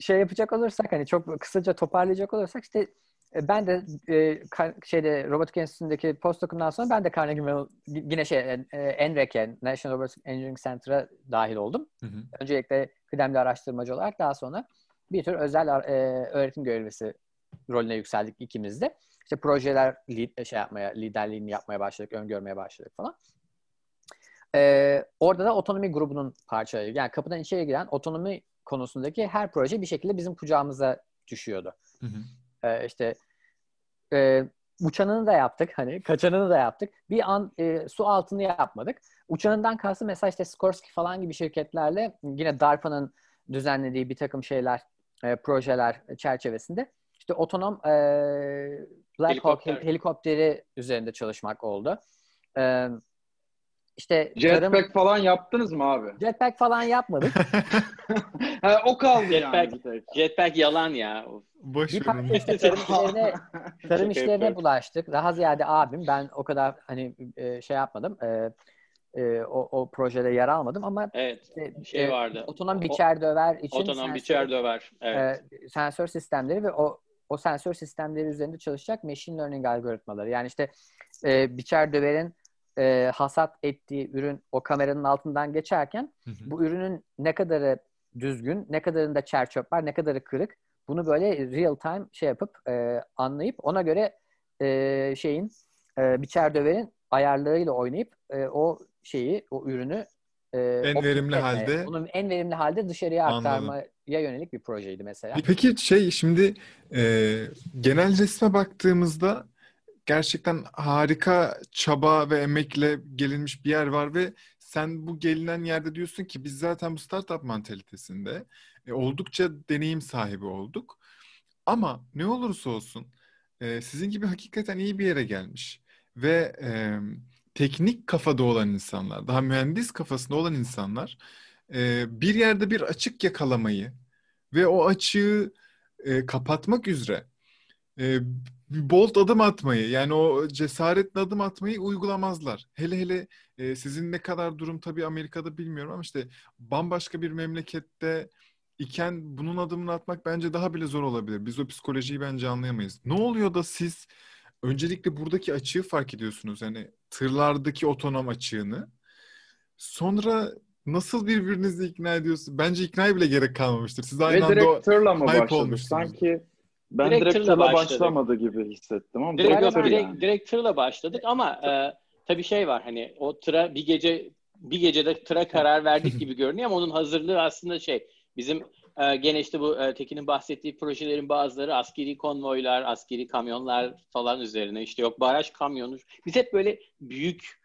şey yapacak olursak hani çok kısaca toparlayacak olursak işte ben de e, ka- şeyde robotik enstitüsündeki postdoc'umdan sonra ben de Carnegie Mellon yine şey e, NREC'e National Robotics Engineering Center'a dahil oldum. Hı hı. Öncelikle kıdemli araştırmacı olarak daha sonra bir tür özel e, öğretim görevlisi rolüne yükseldik ikimiz de. İşte projeler lead, şey yapmaya, liderliğini yapmaya başladık, öngörmeye başladık falan. Ee, orada da otonomi grubunun parçaları. Yani kapıdan içeri giren otonomi konusundaki her proje bir şekilde bizim kucağımıza düşüyordu. Hı hı. Ee, işte e, uçanını da yaptık hani kaçanını da yaptık. Bir an e, su altını yapmadık. Uçanından kastım mesela işte Skorsky falan gibi şirketlerle yine DARPA'nın düzenlediği bir takım şeyler, e, projeler çerçevesinde işte otonom e, Black Hawk Helikopter. helikopteri üzerinde çalışmak oldu. E, işte tarım, Jetpack falan yaptınız mı abi? jetpack falan yapmadık. ha, o kaldı yani Jetpack. tek. Jetpack yalan ya. Boş bir parça işte tarım işlerine tarım işlerine bulaştık. Daha ziyade abim. Ben o kadar hani e, şey yapmadım. E, e, o, o projede yer almadım ama Evet. e, Şey e, vardı. otonom biçer döver için Otonom sensör- biçer döver. Evet. e, sensör sistemleri ve o o sensör sistemleri üzerinde çalışacak machine learning algoritmaları. Yani işte e, biçer döverin e, hasat ettiği ürün o kameranın altından geçerken Hı hı. bu ürünün ne kadarı düzgün, ne kadarında çer çöp var, ne kadarı kırık. Bunu böyle real time şey yapıp e, anlayıp ona göre e, şeyin e, biçer döverin ayarlarıyla oynayıp e, o şeyi, o ürünü e, En verimli etmeye, halde- Onun en verimli halde dışarıya Anladım. aktarmaya yönelik bir projeydi mesela. Peki şey şimdi e, genel resme baktığımızda gerçekten harika çaba ve emekle gelinmiş bir yer var ve sen bu gelinen yerde diyorsun ki biz zaten bu startup mantalitesinde e, oldukça deneyim sahibi olduk. Ama ne olursa olsun e, sizin gibi hakikaten iyi bir yere gelmiş ve e, teknik kafada olan insanlar, daha mühendis kafasında olan insanlar e, bir yerde bir açık yakalamayı ve o açığı e, kapatmak üzere e, bolt adım atmayı yani o cesaretli adım atmayı uygulamazlar. Hele hele e, sizin ne kadar durum tabii Amerika'da bilmiyorum ama işte bambaşka bir memlekette iken bunun adımını atmak bence daha bile zor olabilir. Biz o psikolojiyi bence anlayamayız. Ne oluyor da siz öncelikle buradaki açığı fark ediyorsunuz. Yani tırlardaki otonom açığını. Sonra nasıl birbirinizi ikna ediyorsunuz? Bence ikna bile gerek kalmamıştır. Siz aynı Ve anda direkt tırla mı hype başladık? olmuşsunuz. Sanki ben Direkt direkt, tırla başlamadı gibi hissettim ama Direkt, direkt, tır direkt, yani. direkt tırla başladık ama e, tabii şey var hani o tıra bir gece bir gecede tıra karar verdik gibi görünüyor ama onun hazırlığı aslında şey bizim e, gene işte bu e, Tekin'in bahsettiği projelerin bazıları askeri konvoylar, askeri kamyonlar falan üzerine işte yok baraj kamyonu. Biz hep böyle büyük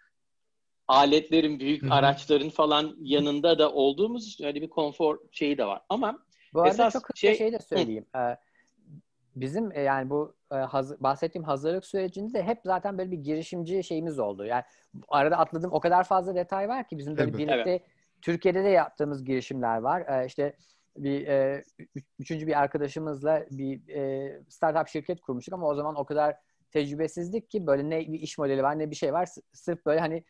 aletlerin, büyük Hı hı. araçların falan yanında da olduğumuz için öyle bir konfor şeyi de var. Ama Bu arada Esas çok şey- şey de söyleyeyim. Ee, bizim e, yani bu e, hazır, bahsettiğim hazırlık sürecinde de hep zaten böyle bir girişimci şeyimiz oldu. Yani arada atladığım o kadar fazla detay var ki bizim böyle Tabii. birlikte Türkiye'de de yaptığımız girişimler var. Ee, işte bir e, üçüncü bir arkadaşımızla bir e, startup şirket kurmuştuk ama o zaman o kadar tecrübesizdik ki böyle ne bir iş modeli var ne bir şey var. S- Sırf böyle hani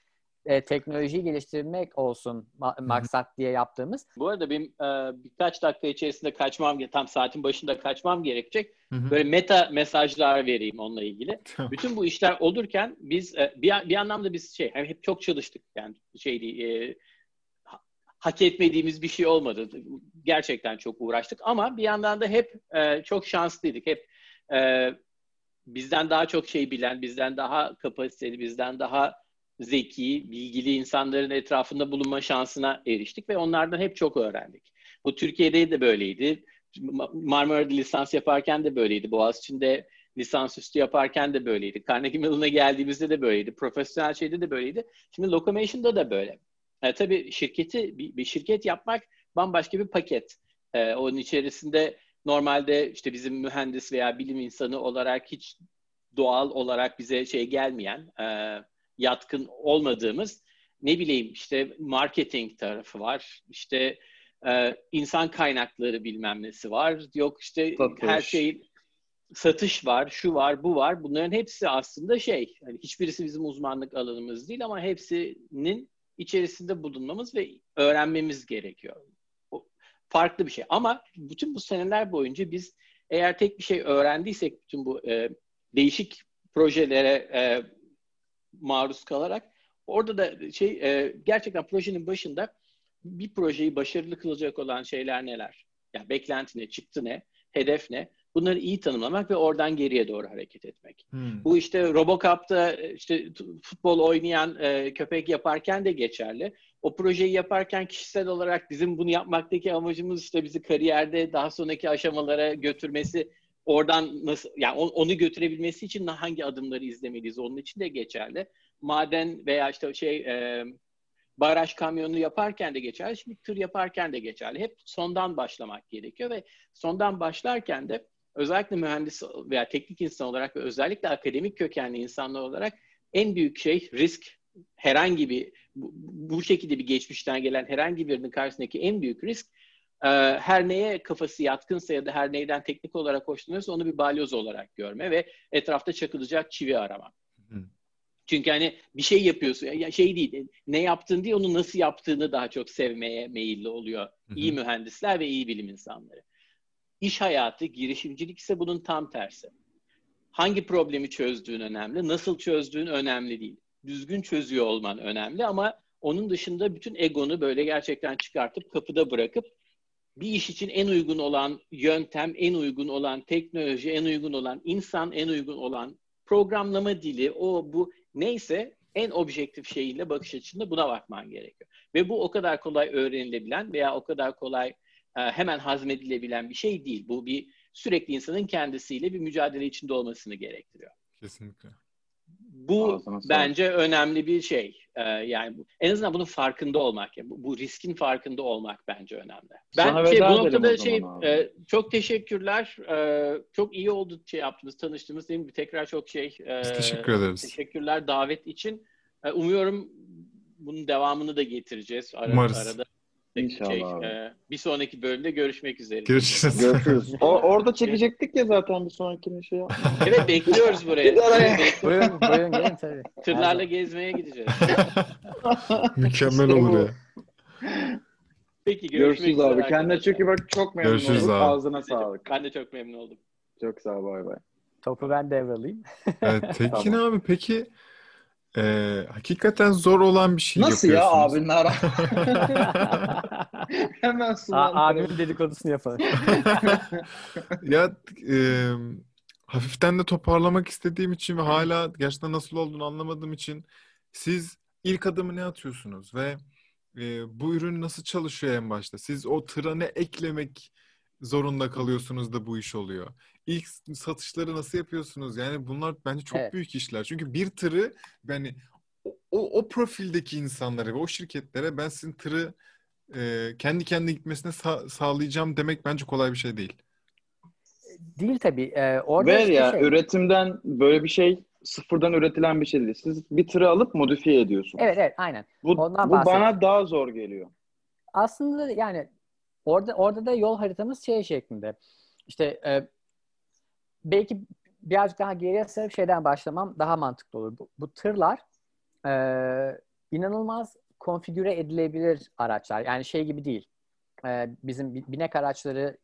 e, teknolojiyi geliştirmek olsun ma- maksat diye yaptığımız. bu arada benim e, birkaç dakika içerisinde kaçmam, tam saatin başında kaçmam gerekecek. Hı hı. Böyle meta mesajlar vereyim onunla ilgili. Tamam. Bütün bu işler olurken biz e, bir, bir anlamda biz şey hani hep çok çalıştık yani şey değil, e, hak etmediğimiz bir şey olmadı. Gerçekten çok uğraştık ama bir yandan da hep e, çok şanslıydık. Hep e, bizden daha çok şey bilen, bizden daha kapasiteli, bizden daha zeki, bilgili insanların etrafında bulunma şansına eriştik ve onlardan hep çok öğrendik. Bu Türkiye'de de böyleydi. Ma- Marmara'da lisans yaparken de böyleydi. Boğaziçi'nde lisansüstü yaparken de böyleydi. Carnegie Mellon'a geldiğimizde de böyleydi. Profesyonel şeyde de böyleydi. Şimdi Locomation'da da böyle. E, tabii şirketi bir, bir şirket yapmak bambaşka bir paket. E, onun içerisinde normalde işte bizim mühendis veya bilim insanı olarak hiç doğal olarak bize şey gelmeyen, e, yatkın olmadığımız ne bileyim işte marketing tarafı var. İşte e, insan kaynakları bilmem nesi var. Yok işte Satış. her şey satış var, şu var, bu var. Bunların hepsi aslında şey, hani hiçbirisi bizim uzmanlık alanımız değil ama hepsinin içerisinde bulunmamız ve öğrenmemiz gerekiyor. O farklı bir şey. Ama bütün bu seneler boyunca biz eğer tek bir şey öğrendiysek bütün bu e, değişik projelere e, maruz kalarak orada da şey e, gerçekten projenin başında bir projeyi başarılı kılacak olan şeyler neler? Yani beklenti ne, çıktı ne, hedef ne? Bunları iyi tanımlamak ve oradan geriye doğru hareket etmek. Hmm. Bu işte Robocop'ta işte futbol oynayan e, köpek yaparken de geçerli. O projeyi yaparken kişisel olarak bizim bunu yapmaktaki amacımız işte bizi kariyerde daha sonraki aşamalara götürmesi, oradan nasıl yani on- onu götürebilmesi için hangi adımları izlemeliyiz onun için de geçerli. Maden veya işte şey e, baraj kamyonu yaparken de geçerli. Şimdi tır yaparken de geçerli. Hep sondan başlamak gerekiyor ve sondan başlarken de özellikle mühendis veya teknik insan olarak ve özellikle akademik kökenli insanlar olarak en büyük şey risk. Herhangi bir bu, bu şekilde bir geçmişten gelen herhangi birinin karşısındaki en büyük risk e, her neye kafası yatkınsa ya da her neyden teknik olarak hoşlanıyorsa onu bir balyoz olarak görme ve etrafta çakılacak çivi arama. Hı. Çünkü hani bir şey yapıyorsun, ya şey değil, ne yaptığın değil, onu nasıl yaptığını daha çok sevmeye meyilli oluyor. Hı hı. İyi mühendisler ve iyi bilim insanları. İş hayatı, girişimcilik ise bunun tam tersi. Hangi problemi çözdüğün önemli, nasıl çözdüğün önemli değil. Düzgün çözüyor olman önemli ama onun dışında bütün egonu böyle gerçekten çıkartıp kapıda bırakıp bir iş için en uygun olan yöntem, en uygun olan teknoloji, en uygun olan insan, en uygun olan programlama dili, o bu neyse en objektif şeyiyle bakış açısında buna bakman gerekiyor. Ve bu o kadar kolay öğrenilebilen veya o kadar kolay hemen hazmedilebilen bir şey değil. Bu bir sürekli insanın kendisiyle bir mücadele içinde olmasını gerektiriyor. Kesinlikle. Bu Ağzına sağlık. bence önemli bir şey. Ee, yani bu- en azından bunun farkında olmak, yani bu, bu riskin farkında olmak bence önemli. Ben Sana şey, bu noktada şey abi. e, çok teşekkürler. Çok iyi oldu şey yaptığımız, tanıştığımız değil mi? Tekrar çok şey. e, Biz teşekkür ederiz. Teşekkürler davet için. E, umuyorum bunun devamını da getireceğiz. Ara, Umarız. Arada İnşallah Şey, e, bir sonraki bölümde görüşmek üzere. Görüşürüz. Görüşürüz. O, orada çekecektik ya zaten bir sonrakini şey. Evet bekliyoruz buraya. Araya- Buyurun, buyurun gelin tabii. Tırlarla gezmeye gideceğiz. Mükemmel olur ya. Peki görüşmek Görüşürüz üzere abi. Kendine arkadaşlar. çok iyi bak. Çok memnun Görüşürüz olduk. abi. Ağzına sağlık. Ben de çok memnun oldum. Çok sağ ol. Bay bay. Topu ben devralayım. Evet, Tekin Tamam. abi peki e, hakikaten zor olan bir şey Nasıl ya yapıyorsunuz. abinin ara? Hemen A- sulandıralım. abimin dedikodusunu yapalım. ya e, hafiften de toparlamak istediğim için ve hala gerçekten nasıl olduğunu anlamadığım için siz ilk adımı ne atıyorsunuz ve e, bu ürün nasıl çalışıyor en başta? Siz o tıra ne eklemek zorunda kalıyorsunuz da bu iş oluyor? İlk satışları nasıl yapıyorsunuz? Yani bunlar bence çok Evet. büyük işler. Çünkü bir tırı yani o, o, o profildeki insanlara ve o şirketlere ben sizin tırı e, kendi kendine gitmesine sa- sağlayacağım demek bence kolay bir şey değil. Değil tabii. Ee, orada Ver işte ya şey- üretimden böyle bir şey sıfırdan üretilen bir şey değil. Siz bir tırı alıp modifiye ediyorsunuz. Evet evet aynen. Bu, ondan bu bana daha zor geliyor. Aslında yani orada orada da yol haritamız şey şeklinde. İşte e, belki birazcık daha geriye sarıp şeyden başlamam daha mantıklı olur. Bu, bu tırlar e, inanılmaz konfigüre edilebilir araçlar. Yani şey gibi değil. E, bizim bi- binek araçları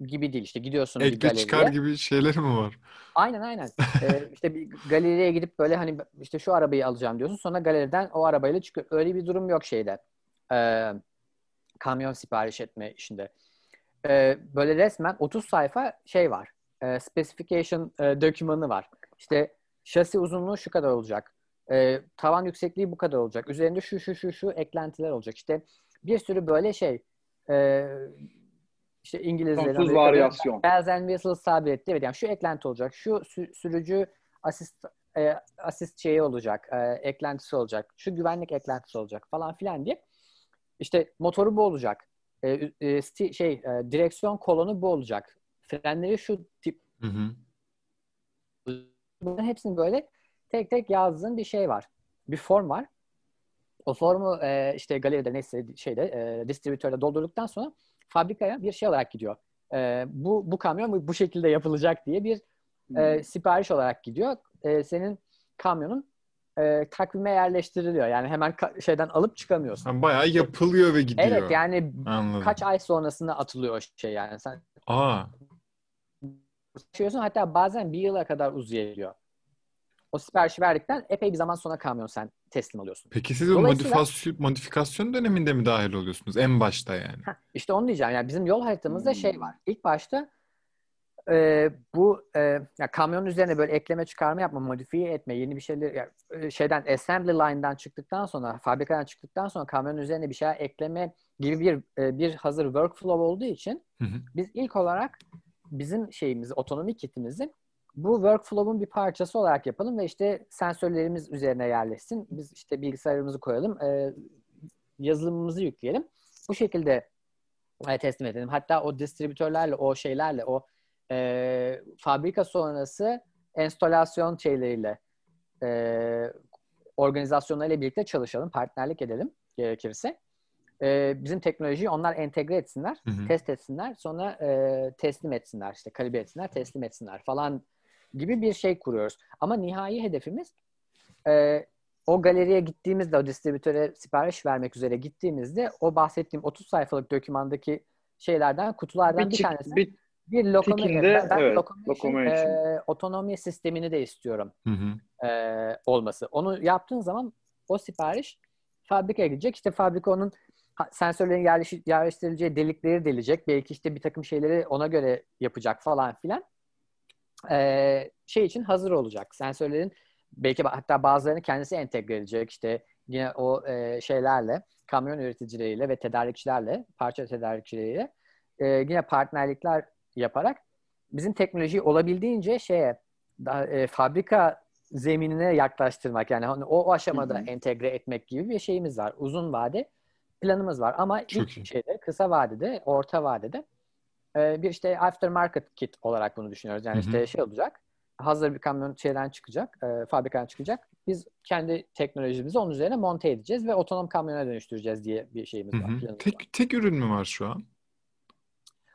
gibi değil. İşte gidiyorsun bir Ekle galeriye. çıkar gibi şeyler mi var? Aynen aynen. Ee, işte bir galeriye gidip böyle hani işte şu arabayı alacağım diyorsun. Sonra galeriden o arabayla çıkıyor. Öyle bir durum yok şeyde. Ee, kamyon sipariş etme işinde. Ee, böyle resmen 30 sayfa şey var. Ee, specification e, dokümanı var. İşte şasi uzunluğu şu kadar olacak. Ee, tavan yüksekliği bu kadar olacak. Üzerinde şu şu şu şu eklentiler olacak. İşte bir sürü böyle şey e, işte İngilizlerin Sonsuz varyasyon. Bells and Whistles etti. Evet yani şu eklenti olacak. Şu sü- sürücü asist e, asist şeyi olacak. e, eklentisi olacak. Şu güvenlik eklentisi olacak falan filan diye. İşte motoru bu olacak. E, e, sti- şey e, direksiyon kolonu bu olacak. Frenleri şu tip Hı hı. Bunların hepsini böyle tek tek yazdığın bir şey var. Bir form var. O formu e, işte galeride neyse şeyde e, distribütörde doldurduktan sonra fabrikaya bir şey olarak gidiyor. E, bu bu kamyon bu, şekilde yapılacak diye bir e, sipariş olarak gidiyor. E, senin kamyonun e, takvime yerleştiriliyor. Yani hemen şeyden alıp çıkamıyorsun. Ha, bayağı yapılıyor ve gidiyor. Evet yani Anladım. kaç ay sonrasında atılıyor o şey yani. Sen Aa, çalışıyorsun hatta bazen bir yıla kadar uzayabiliyor. O siparişi verdikten epey bir zaman sonra kamyon sen teslim alıyorsun. peki siz o Dolayısıyla- modifikasyon, modifikasyon döneminde mi dahil oluyorsunuz? En başta yani. Heh, işte onu diyeceğim. Yani bizim yol haritamızda Hmm. şey var. İlk başta e, bu e, ya kamyonun üzerine böyle ekleme çıkarma yapma, modifiye etme, yeni bir şeyler ya, e, şeyden assembly line'dan çıktıktan sonra, fabrikadan çıktıktan sonra kamyonun üzerine bir şeyler ekleme gibi bir e, bir hazır workflow olduğu için Hı hı. biz ilk olarak bizim şeyimizi, otonomi kitimizi bu workflow'un bir parçası olarak yapalım ve işte sensörlerimiz üzerine yerleşsin. Biz işte bilgisayarımızı koyalım, e, yazılımımızı yükleyelim. Bu şekilde e, teslim edelim. Hatta o distribütörlerle, o şeylerle, o e, fabrika sonrası enstalasyon şeyleriyle, e, organizasyonlarıyla birlikte çalışalım, partnerlik edelim gerekirse. E, bizim teknolojiyi onlar entegre etsinler, Hı hı. test etsinler, sonra e, teslim etsinler, işte kalibre etsinler, teslim etsinler falan gibi bir şey kuruyoruz. Ama nihai hedefimiz e, o galeriye gittiğimizde, o distribütöre sipariş vermek üzere gittiğimizde o bahsettiğim 30 sayfalık dokümandaki şeylerden, kutulardan Bir, bir, çık, tanesi bir bir lokomotiv. Tikinde, Ben, ben evet, locomotion. e, otonomi sistemini de istiyorum Hı hı. e, olması. Onu yaptığın zaman o sipariş fabrikaya gidecek. İşte fabrika onun sensörlerin yerleşi- yerleştirileceği delikleri delecek. Belki işte bir takım şeyleri ona göre yapacak falan filan. E, şey için hazır olacak. Sensörlerin belki hatta bazılarını kendisi entegre edecek. İşte yine o e, şeylerle, kamyon üreticileriyle ve tedarikçilerle, parça tedarikçileriyle e, yine partnerlikler yaparak bizim teknolojiyi olabildiğince şeye daha, e, fabrika zeminine yaklaştırmak yani hani o, o aşamada Hı hı. entegre etmek gibi bir şeyimiz var. Uzun vade planımız var ama Çok ilk iyi. şeyde kısa vadede, orta vadede e, bir işte aftermarket kit olarak bunu düşünüyoruz. Yani Hı hı. işte şey olacak. hazır bir kamyon şeyden çıkacak, e, fabrikadan çıkacak. Biz kendi teknolojimizi onun üzerine monte edeceğiz ve otonom kamyona dönüştüreceğiz diye bir şeyimiz Hı var. planımız var. Tek, tek ürün mü var şu an?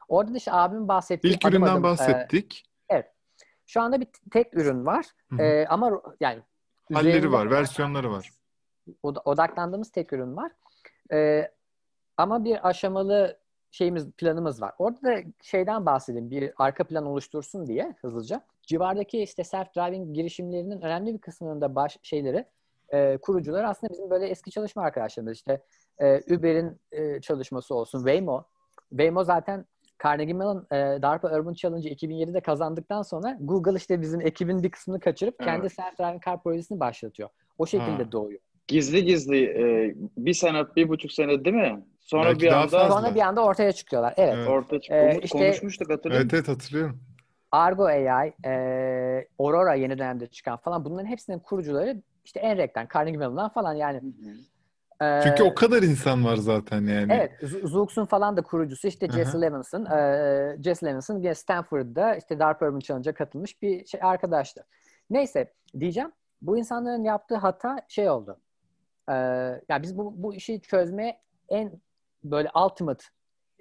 Orada da işte abim bahsettiği İlk adım üründen adım, e, bahsettik. şu anda bir tek ürün var. E, ama yani Halleri var, versiyonları var. od- odaklandığımız tek ürün var. E, ama bir aşamalı şeyimiz planımız var. Orada da şeyden bahsedeyim. Bir arka plan oluştursun diye hızlıca. Civardaki işte self-driving girişimlerinin önemli bir kısmının da baş şeyleri e, kurucuları aslında bizim böyle eski çalışma arkadaşlarımız. İşte e, Uber'in e, çalışması olsun. Waymo. Waymo zaten Carnegie Mellon e, DARPA Urban Challenge'ı 2007'de kazandıktan sonra Google işte bizim ekibin bir kısmını kaçırıp kendi Evet. self-driving car projesini başlatıyor. O şekilde Ha. doğuyor. Gizli gizli e, bir sene, bir buçuk sene değil mi? Sonra Belki bir anda. Sonra bir anda ortaya çıkıyorlar. Evet. Evet. ortaya çıktı. Ee, işte- konuşmuştuk hatırlıyor Evet evet hatırlıyorum. Argo AI, e, Aurora yeni dönemde çıkan falan bunların hepsinin kurucuları işte Enrek'ten, Carnegie Mellon'dan falan yani. Hı hı. E, Çünkü o kadar insan var zaten yani. Evet, Zoox'un falan da kurucusu işte Jesse. Levinson. E, Jesse Levinson yine Stanford'da işte DARPA Urban Challenge'a katılmış bir şey arkadaştı. Neyse diyeceğim. Bu insanların yaptığı hata şey oldu. E, ya biz bu, bu işi çözmeye en böyle ultimate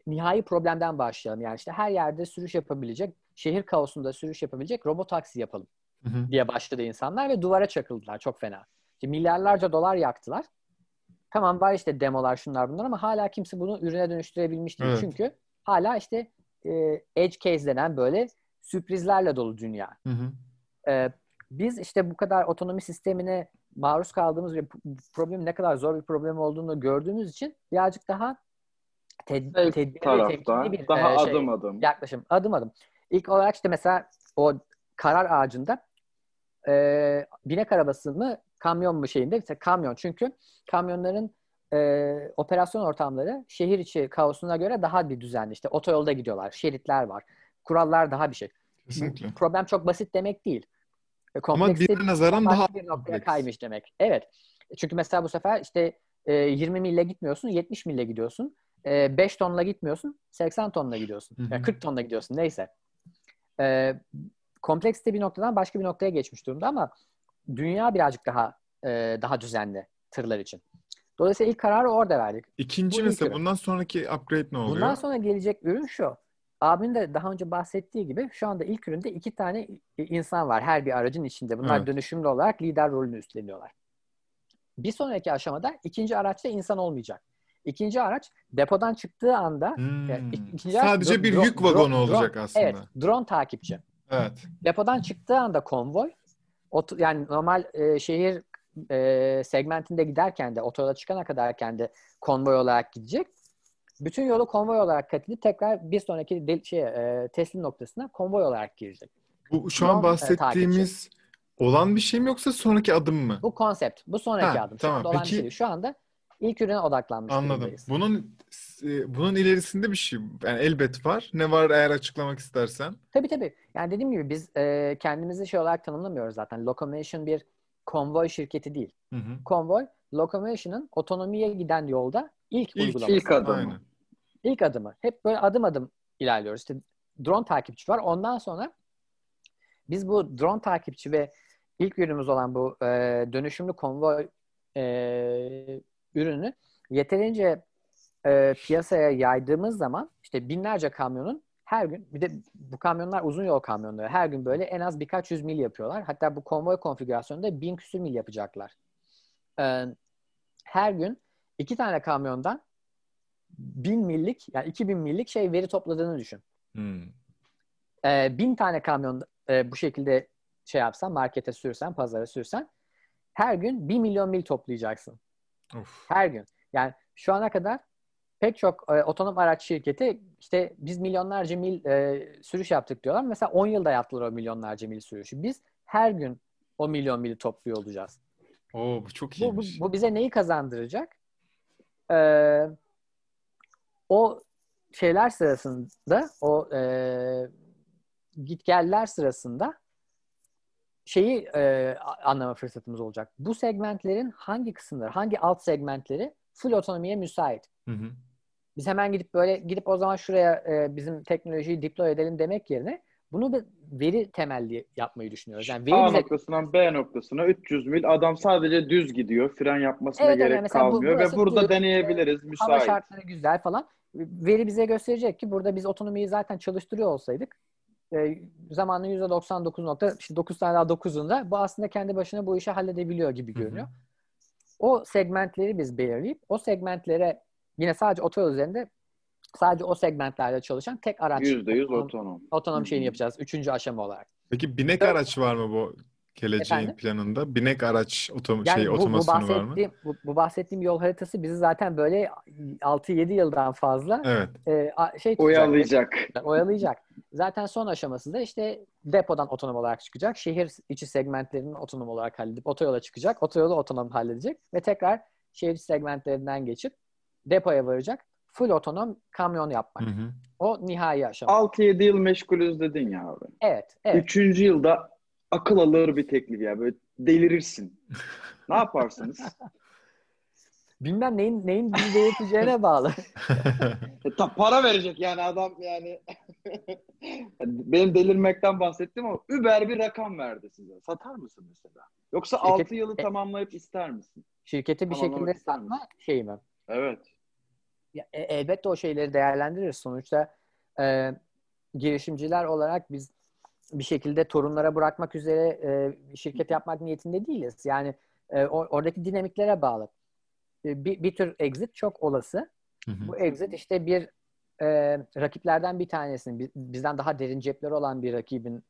nihai problemden başlayalım. Yani işte her yerde sürüş yapabilecek, şehir kaosunda sürüş yapabilecek robot taksi yapalım Hı hı. diye başladı insanlar ve duvara çakıldılar çok fena. İşte milyarlarca dolar yaktılar. Tamam var işte demolar şunlar bunlar ama hala kimse bunu ürüne dönüştürebilmiş değil. Evet. Çünkü hala işte e, edge case denen böyle sürprizlerle dolu dünya. Hı hı. E, biz işte bu kadar otonomi sistemine maruz kaldığımız ve bu problemin ne kadar zor bir problem olduğunu gördüğümüz için birazcık daha ted- tedbirli ve temkinli bir daha e, şey, adım adım. yaklaşım. Adım adım. İlk olarak işte mesela o karar ağacında e, binek arabası mı kamyon mu şeyinde işte kamyon çünkü kamyonların e, operasyon ortamları şehir içi kaosuna göre daha bir düzenli. İşte otoyolda gidiyorlar, şeritler var, kurallar daha bir şey. Kesinlikle. Problem çok basit demek değil. E, Ama diğerine nazaran daha bir noktaya kaymış demek. Evet. Çünkü mesela bu sefer işte e, 20 mille gitmiyorsun, 70 mille gidiyorsun. E, 5 tonla gitmiyorsun, 80 tonla gidiyorsun. Hı hı. Yani 40 tonla gidiyorsun neyse. E, kompleksite bir noktadan başka bir noktaya geçmiş durumda ama dünya birazcık daha e, daha düzenli tırlar için. Dolayısıyla ilk kararı orada verdik. İkinci Bu mesela ürün. bundan sonraki upgrade ne oluyor? Bundan sonra gelecek ürün şu. Abinin de daha önce bahsettiği gibi şu anda ilk üründe iki tane insan var her bir aracın içinde. Bunlar Evet. dönüşümlü olarak lider rolünü üstleniyorlar. Bir sonraki aşamada ikinci araçta insan olmayacak. İkinci araç depodan çıktığı anda Hmm. yani ikinci araç Sadece bir yük vagonu dro- olacak drone- aslında. Evet, drone takipçi. Evet. Depodan çıktığı anda konvoy, yani normal e, şehir e, segmentinde giderken de otoyola çıkana kadarken de konvoy olarak gidecek. Bütün yolu konvoy olarak kat edip tekrar bir sonraki de- şey, e, teslim noktasına konvoy olarak girecek. Bu şu an e, bahsettiğimiz olan bir şey mi yoksa sonraki adım mı? Bu konsept, bu sonraki Ha, adım. Şu tamam. anda olan bir Peki- şey değil. Şu anda ilk ürüne odaklanmış Anladım. durumdayız. Bunun e, bunun ilerisinde bir şey yani elbet var. Ne var eğer açıklamak istersen? Tabii tabii. Yani dediğim gibi biz e, kendimizi şey olarak tanımlamıyoruz zaten. Locomotion bir konvoy şirketi değil. Hı hı. Konvoy, Locomotion'ın otonomiye giden yolda ilk, İlk- uygulaması. İlk adım. Aynen. İlk adımı. Hep böyle adım adım ilerliyoruz. İşte drone takipçi var. Ondan sonra biz bu drone takipçi ve ilk ürünümüz olan bu e, dönüşümlü konvoy e, ürünü yeterince e, piyasaya yaydığımız zaman işte binlerce kamyonun her gün bir de bu kamyonlar uzun yol kamyonları. Her gün böyle en az birkaç yüz mil yapıyorlar. Hatta bu konvoy konfigürasyonunda bin küsür mil yapacaklar. E, her gün iki tane kamyondan bin millik yani 2000 millik şey veri topladığını düşün. Hmm. Ee, bin tane kamyon e, bu şekilde şey yapsan markete sürsen pazara sürsen her gün bir milyon mil toplayacaksın. Of. Her gün. Yani şu ana kadar pek çok e, otonom araç şirketi işte biz milyonlarca mil e, sürüş yaptık diyorlar. Mesela 10 yılda yaptılar o milyonlarca mil sürüşü. Biz her gün o milyon mili topluyor olacağız. Oo, bu çok Bu, bu, iyiymiş. bu bize neyi kazandıracak? Ee, o şeyler sırasında, o e, gitgeller sırasında şeyi e, anlama fırsatımız olacak. Bu segmentlerin hangi kısımları, hangi alt segmentleri full otonomiye müsait? Hı hı. Biz hemen gidip böyle gidip o zaman şuraya e, bizim teknolojiyi deploy edelim demek yerine bunu bir veri temelli yapmayı düşünüyoruz. Yani veri A bize noktasından B noktasına 300 mil adam sadece düz gidiyor. Fren yapmasına Evet, evet, gerek bu- kalmıyor ve burası burada düz, deneyebiliriz hava müsait. şartları güzel falan. Veri bize gösterecek ki burada biz otonomiyi zaten çalıştırıyor olsaydık e, zamanın %99.9 tane daha 9'unda bu aslında kendi başına bu işi halledebiliyor gibi görünüyor. O segmentleri biz belirleyip o segmentlere yine sadece otoyol üzerinde sadece o segmentlerde çalışan tek araç %100 otonom, otonom. otonom Hı şeyini yapacağız. Üçüncü aşama olarak. Peki binek Evet. araç var mı bu geleceğin Efendim? planında? Binek araç otom Yani şey bu, bu, otomasyonu var mı? bu, bu bahsettiğim yol haritası bizi zaten böyle 6-7 yıldan fazla Evet. e, a- şey tutacak, Oyalayacak. oyalayacak. Zaten son aşaması da işte depodan otonom olarak çıkacak. Şehir içi segmentlerini otonom olarak halledip otoyola çıkacak. Otoyolu otonom halledecek ve tekrar şehir segmentlerinden geçip depoya varacak. Full otonom kamyon yapmak. Hı hı. O nihai aşama. 6-7 yıl meşgulüz dedin ya abi. Evet, evet. Üçüncü yılda akıl alır bir teklif ya. Böyle delirirsin. ne yaparsınız? Bilmem neyin neyin bizi delirteceğine bağlı. E, ta para verecek yani adam yani. Benim delirmekten bahsettim ama Uber bir rakam verdi size. Satar mısın mesela? Yoksa Şirket- 6 yılı tamamlayıp ister misin? Şirketi bir şekilde satma şey mi? Evet. E- elbette o şeyleri değerlendiririz. Sonuçta e, girişimciler olarak biz bir şekilde torunlara bırakmak üzere e, şirket yapmak niyetinde değiliz. Yani e, oradaki dinamiklere bağlı. E, bir, bir tür exit çok olası. Hı hı. Bu exit işte bir e, rakiplerden bir tanesinin bi- bizden daha derin cepleri olan bir rakibin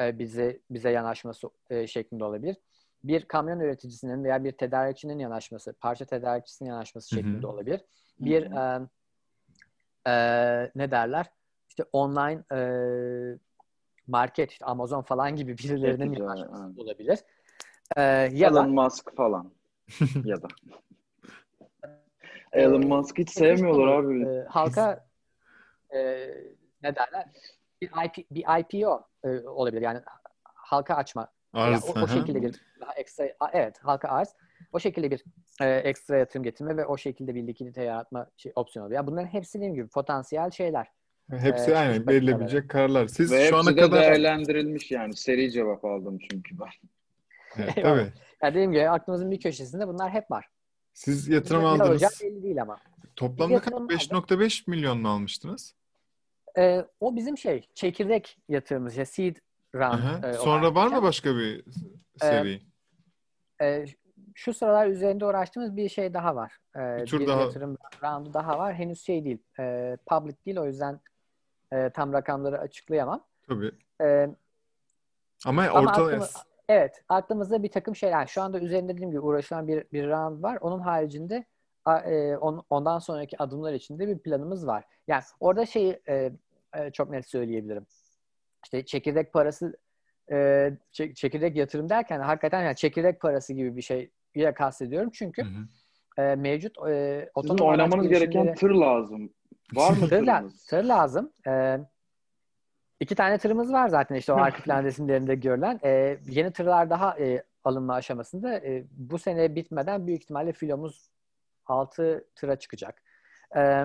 e, bize bize yanaşması e, şeklinde olabilir. Bir kamyon üreticisinin veya bir tedarikçinin yanaşması, parça tedarikçisinin yanaşması şeklinde olabilir. Bir e, e, ne derler? İşte online e, market, işte Amazon falan gibi birilerinin güzel, yanaşması evet. olabilir. E, ya da Elon Musk falan. ya da. Elon Musk hiç sevmiyorlar abi. E, halka e, ne derler? Bir, IP, bir IPO e, olabilir. Yani halka açma. Yani Arz. o, hı o hı. şekilde bir daha ekstra evet halka arz. O şekilde bir e, ekstra yatırım getirme ve o şekilde bir likidite yaratma şey, opsiyonu oluyor. Yani bunların hepsi dediğim gibi potansiyel şeyler. Hepsi Ee, aynen verilebilecek kararlar. Siz Ve şu ana de kadar değerlendirilmiş yani. Seri cevap aldım çünkü ben. Evet, tabii. Yani dediğim gibi aklımızın bir köşesinde bunlar hep var. Siz yatırım olacağı aldınız. belli değil ama. Toplamda yatırım kaç? 5.5 milyon mu almıştınız? E, o bizim şey çekirdek yatırımımız. Ya seed round. Aha. e, Sonra var mı başka bir seri? E, şu sıralar üzerinde uğraştığımız bir şey daha var. E, Bir tür bir daha- yatırım roundu daha var. Henüz şey değil. E, public değil o yüzden e, tam rakamları açıklayamam. Tabii. E, Ama, Ama orta aklımı- evet aklımızda bir takım şeyler. Şu anda üzerinde dediğim gibi uğraşılan bir, bir round var. Onun haricinde e, on- ondan sonraki adımlar için de bir planımız var. Yani orada şeyi e, e, çok net söyleyebilirim. İşte çekirdek parası e, çe- çekirdek yatırım derken hakikaten yani çekirdek parası gibi bir şey ile kastediyorum. Çünkü Hı hı. e, mevcut e, otonom oynamanız gereken tır lazım. Var mı Tır, la- tır lazım. Ee, iki tane tırımız var zaten işte o arka plan resimlerinde görülen. Ee, yeni tırlar daha e, alınma aşamasında. E, bu sene bitmeden büyük ihtimalle filomuz 6 tıra çıkacak. Ee,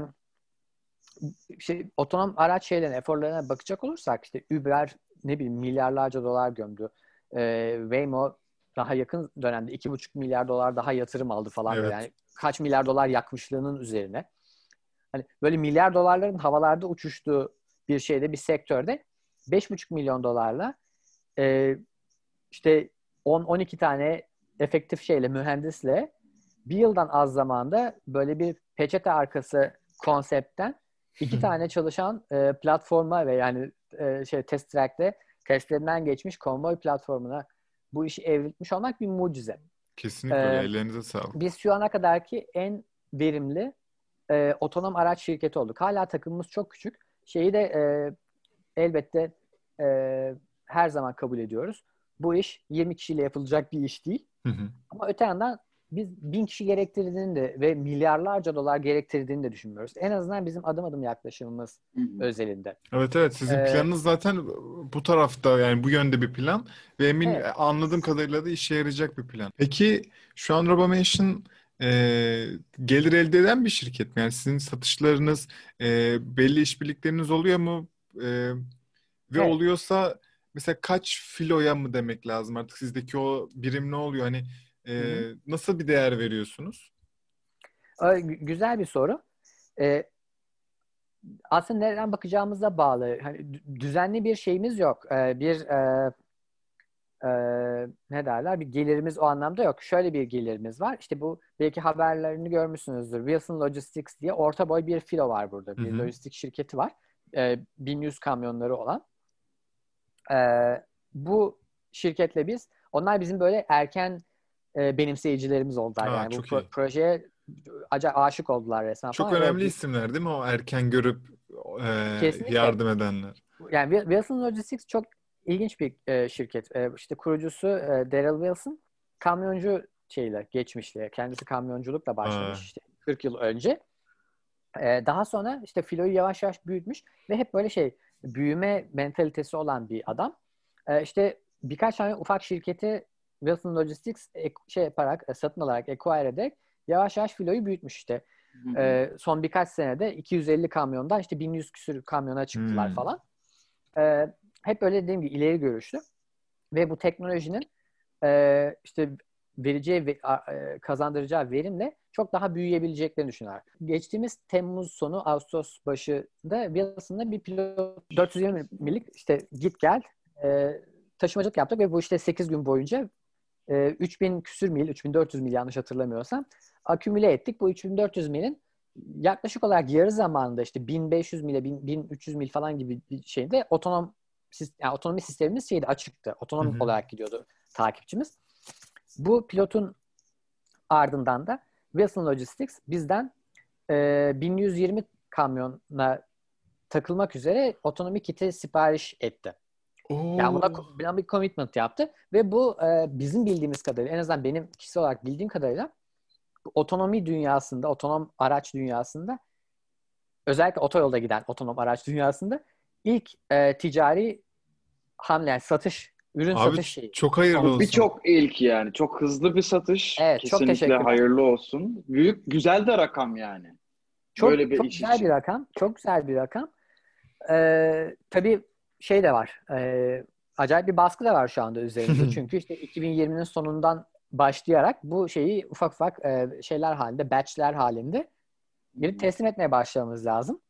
şey, otonom araç şeylerine, eforlarına bakacak olursak işte Uber ne bileyim milyarlarca dolar gömdü. Ee, Waymo daha yakın dönemde 2,5 milyar dolar daha yatırım aldı falan. Evet. Yani kaç milyar dolar yakmışlığının üzerine hani böyle milyar dolarların havalarda uçuştuğu bir şeyde bir sektörde 5,5 milyon dolarla e, işte 10-12 tane efektif şeyle mühendisle bir yıldan az zamanda böyle bir peçete arkası konseptten iki tane çalışan e, platforma ve yani e, şey test track'te testlerinden geçmiş konvoy platformuna bu işi evrilmiş olmak bir mucize Kesinlikle Ee. Ellerinize sağlık. biz şu ana kadarki en verimli e, otonom araç şirketi olduk. Hala takımımız çok küçük. Şeyi de e, elbette e, her zaman kabul ediyoruz. Bu iş 20 kişiyle yapılacak bir iş değil. Hı hı. Ama öte yandan biz bin kişi gerektirdiğini de ve milyarlarca dolar gerektirdiğini de düşünmüyoruz. En azından bizim adım adım yaklaşımımız özelinde. Evet evet sizin Ee, planınız zaten bu tarafta yani bu yönde bir plan ve emin Evet. anladığım kadarıyla da işe yarayacak bir plan. Peki şu an Robamation e, gelir elde eden bir şirket mi? Yani sizin satışlarınız e, belli işbirlikleriniz oluyor mu? E, Ve Evet. oluyorsa mesela kaç filoya mı demek lazım artık sizdeki o birim ne oluyor? Hani e, Hı nasıl bir değer veriyorsunuz? Gü- Güzel bir soru. Ee, aslında nereden bakacağımıza bağlı. Hani dü- düzenli bir şeyimiz yok. Ee, bir e, e, ne derler? Bir gelirimiz o anlamda yok. Şöyle bir gelirimiz var. İşte bu belki haberlerini görmüşsünüzdür. Wilson Logistics diye orta boy bir filo var burada. Bir Hı hı. lojistik şirketi var. Ee, 1100 kamyonları olan. Ee, bu şirketle biz, onlar bizim böyle erken e, benimseyicilerimiz oldular. Aa, yani bu pro- iyi. projeye acayip aşık oldular resmen Çok falan. önemli Ve- isimler değil mi o erken görüp e, Kesinlikle. yardım edenler? Yani Wil- Wilson Logistics çok ilginç bir e, şirket. E, işte kurucusu e, Daryl Wilson kamyoncu şeyle geçmişli. Kendisi kamyonculukla başlamış Aa. işte 40 yıl önce. E, daha sonra işte filoyu yavaş yavaş büyütmüş ve hep böyle şey büyüme mentalitesi olan bir adam. E, işte birkaç tane ufak şirketi Wilson Logistics ek- şey yaparak, e, satın alarak, acquire ederek yavaş yavaş filoyu büyütmüş işte. Ee, son birkaç senede 250 kamyondan işte 1100 küsür kamyona çıktılar Hmm. falan. Ee, hep öyle dediğim gibi ileri görüşlü. Ve bu teknolojinin e, işte vereceği ve e, kazandıracağı verimle çok daha büyüyebileceklerini düşünüyorlar. Geçtiğimiz Temmuz sonu Ağustos başında Wilson'da bir pilot 420 millik işte git gel e, taşımacılık yaptık ve bu işte 8 gün boyunca e, 3000 küsür mil, 3400 mil yanlış hatırlamıyorsam akümüle ettik. Bu 3400 milin yaklaşık olarak yarı zamanında işte 1500 mile 1000 1300 mil falan gibi bir şeyde otonom yani otonomi sistemimiz şeydi açıktı. Otonom Hı hı. olarak gidiyordu takipçimiz. Bu pilotun ardından da Wilson Logistics bizden e, 1120 kamyona takılmak üzere otonomi kiti sipariş etti. Oo. Yani buna, buna bir commitment yaptı ve bu e, bizim bildiğimiz kadarıyla en azından benim kişisel olarak bildiğim kadarıyla otonomi dünyasında, otonom araç dünyasında özellikle otoyolda giden otonom araç dünyasında ilk e, ticari hamle, yani satış, ürün Abi satış şeyi. çok hayırlı olsun. Birçok ilk yani. Çok hızlı bir satış. Evet, çok Kesinlikle teşekkürler. hayırlı olsun. Büyük, güzel de rakam yani. Çok, Böyle bir çok iş güzel için. bir rakam. Çok güzel bir rakam. Ee, tabii şey de var. e, acayip bir baskı da var şu anda üzerinde. Çünkü işte 2020'nin sonundan başlayarak bu şeyi ufak ufak e, şeyler halinde, batchler halinde gelip teslim etmeye başlamamız lazım.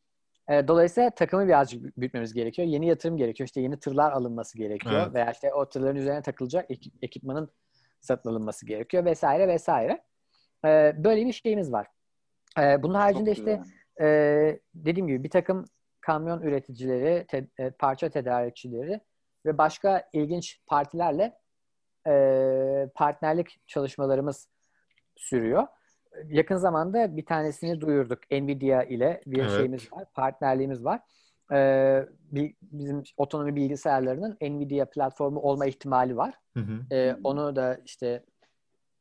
E, dolayısıyla takımı birazcık büyütmemiz gerekiyor. Yeni yatırım gerekiyor. İşte yeni tırlar alınması gerekiyor. Evet. Veya işte o tırların üzerine takılacak ekip- ekipmanın satın alınması gerekiyor vesaire vesaire. E, böyle bir şeyimiz var. E, bunun haricinde Çok işte güzel. ee, dediğim gibi bir takım kamyon üreticileri, te- e, parça tedarikçileri ve başka ilginç partilerle e, partnerlik çalışmalarımız sürüyor. Yakın zamanda bir tanesini duyurduk. Nvidia ile bir Evet. şeyimiz var, partnerliğimiz var. Bir, bizim otonomi bilgisayarlarının Nvidia platformu olma ihtimali var. Hı hı. Ee, onu da işte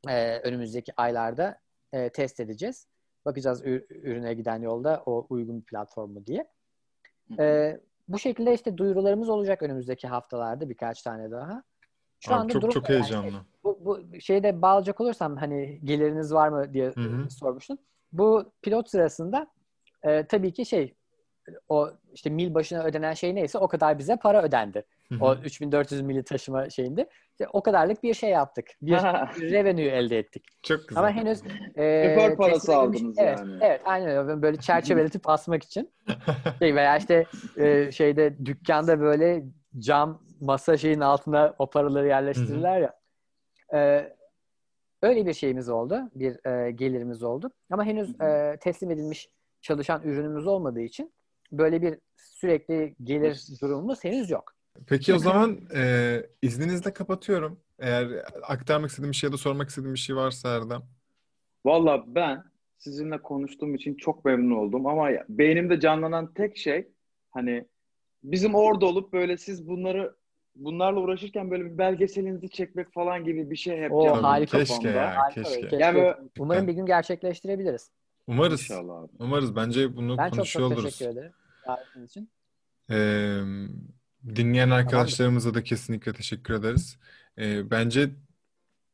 e, önümüzdeki aylarda e, test edeceğiz. Bakacağız ür- ürüne giden yolda o uygun bir platform mu diye. E, bu şekilde işte duyurularımız olacak önümüzdeki haftalarda birkaç tane daha. Şu Abi anda çok durum çok. Yani heyecanlı. bu, bu şeyde bağlayacak olursam hani geliriniz var mı diye Hı hı. e, sormuştun. Bu pilot sırasında e, tabii ki şey o işte mil başına ödenen şey neyse o kadar bize para ödendi. O 3400 mili taşıma şeyinde. İşte o kadarlık bir şey yaptık. Bir, revenue elde ettik. Çok güzel. Ama henüz e, Şoför parası aldınız evet, yani. Evet, aynen öyle. Böyle çerçeveletip asmak için. Şey veya işte e, şeyde dükkanda böyle cam masa şeyin altına o paraları yerleştirirler ya. E, öyle bir şeyimiz oldu. Bir e, gelirimiz oldu. Ama henüz e, teslim edilmiş çalışan ürünümüz olmadığı için böyle bir sürekli gelir durumumuz henüz yok. Peki o zaman e, izninizle kapatıyorum. Eğer aktarmak istediğim bir şey ya da sormak istediğim bir şey varsa Erdem. Valla ben sizinle konuştuğum için çok memnun oldum ama beynimde canlanan tek şey hani bizim orada olup böyle siz bunları bunlarla uğraşırken böyle bir belgeselinizi çekmek falan gibi bir şey hep Oo, canlandı harika. keşke ya, Harika keşke. böyle, Yani böyle- Umarım bir gün gerçekleştirebiliriz. Umarız. İnşallah abi. Umarız. Bence bunu Ben çok konuşuyor çok oluruz. teşekkür ederim. davetiniz için. Ee, dinleyen arkadaşlarımıza da kesinlikle teşekkür ederiz. Ee, bence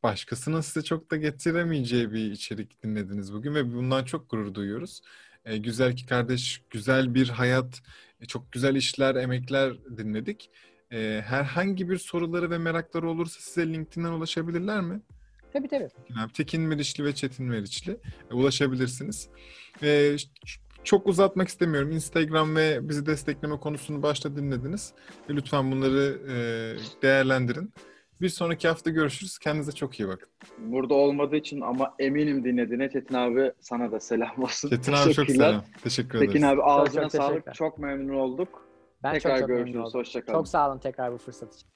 başkasının size çok da getiremeyeceği bir içerik dinlediniz bugün ve bundan çok gurur duyuyoruz. E, güzel ki kardeş, güzel bir hayat, e, çok güzel işler, emekler dinledik. E, herhangi bir soruları ve merakları olursa size LinkedIn'den ulaşabilirler mi? Tabii tabii. Abi, Tekin Meriçli ve Çetin Meriçli e, ulaşabilirsiniz. E, ş- çok uzatmak istemiyorum. Instagram ve bizi destekleme konusunu başta dinlediniz. Lütfen bunları e, değerlendirin. Bir sonraki hafta görüşürüz. Kendinize çok iyi bakın. Burada olmadığı için ama eminim dinlediğine Çetin abi sana da selam olsun. Çetin abi çok Teşekkürler. selam. Teşekkür ederiz. Tekin abi ağzına çok teşekkürler. sağlık. Çok memnun olduk. Ben Tekrar çok çok görüşürüz. Hoşçakalın. Çok sağ olun tekrar bu fırsat için.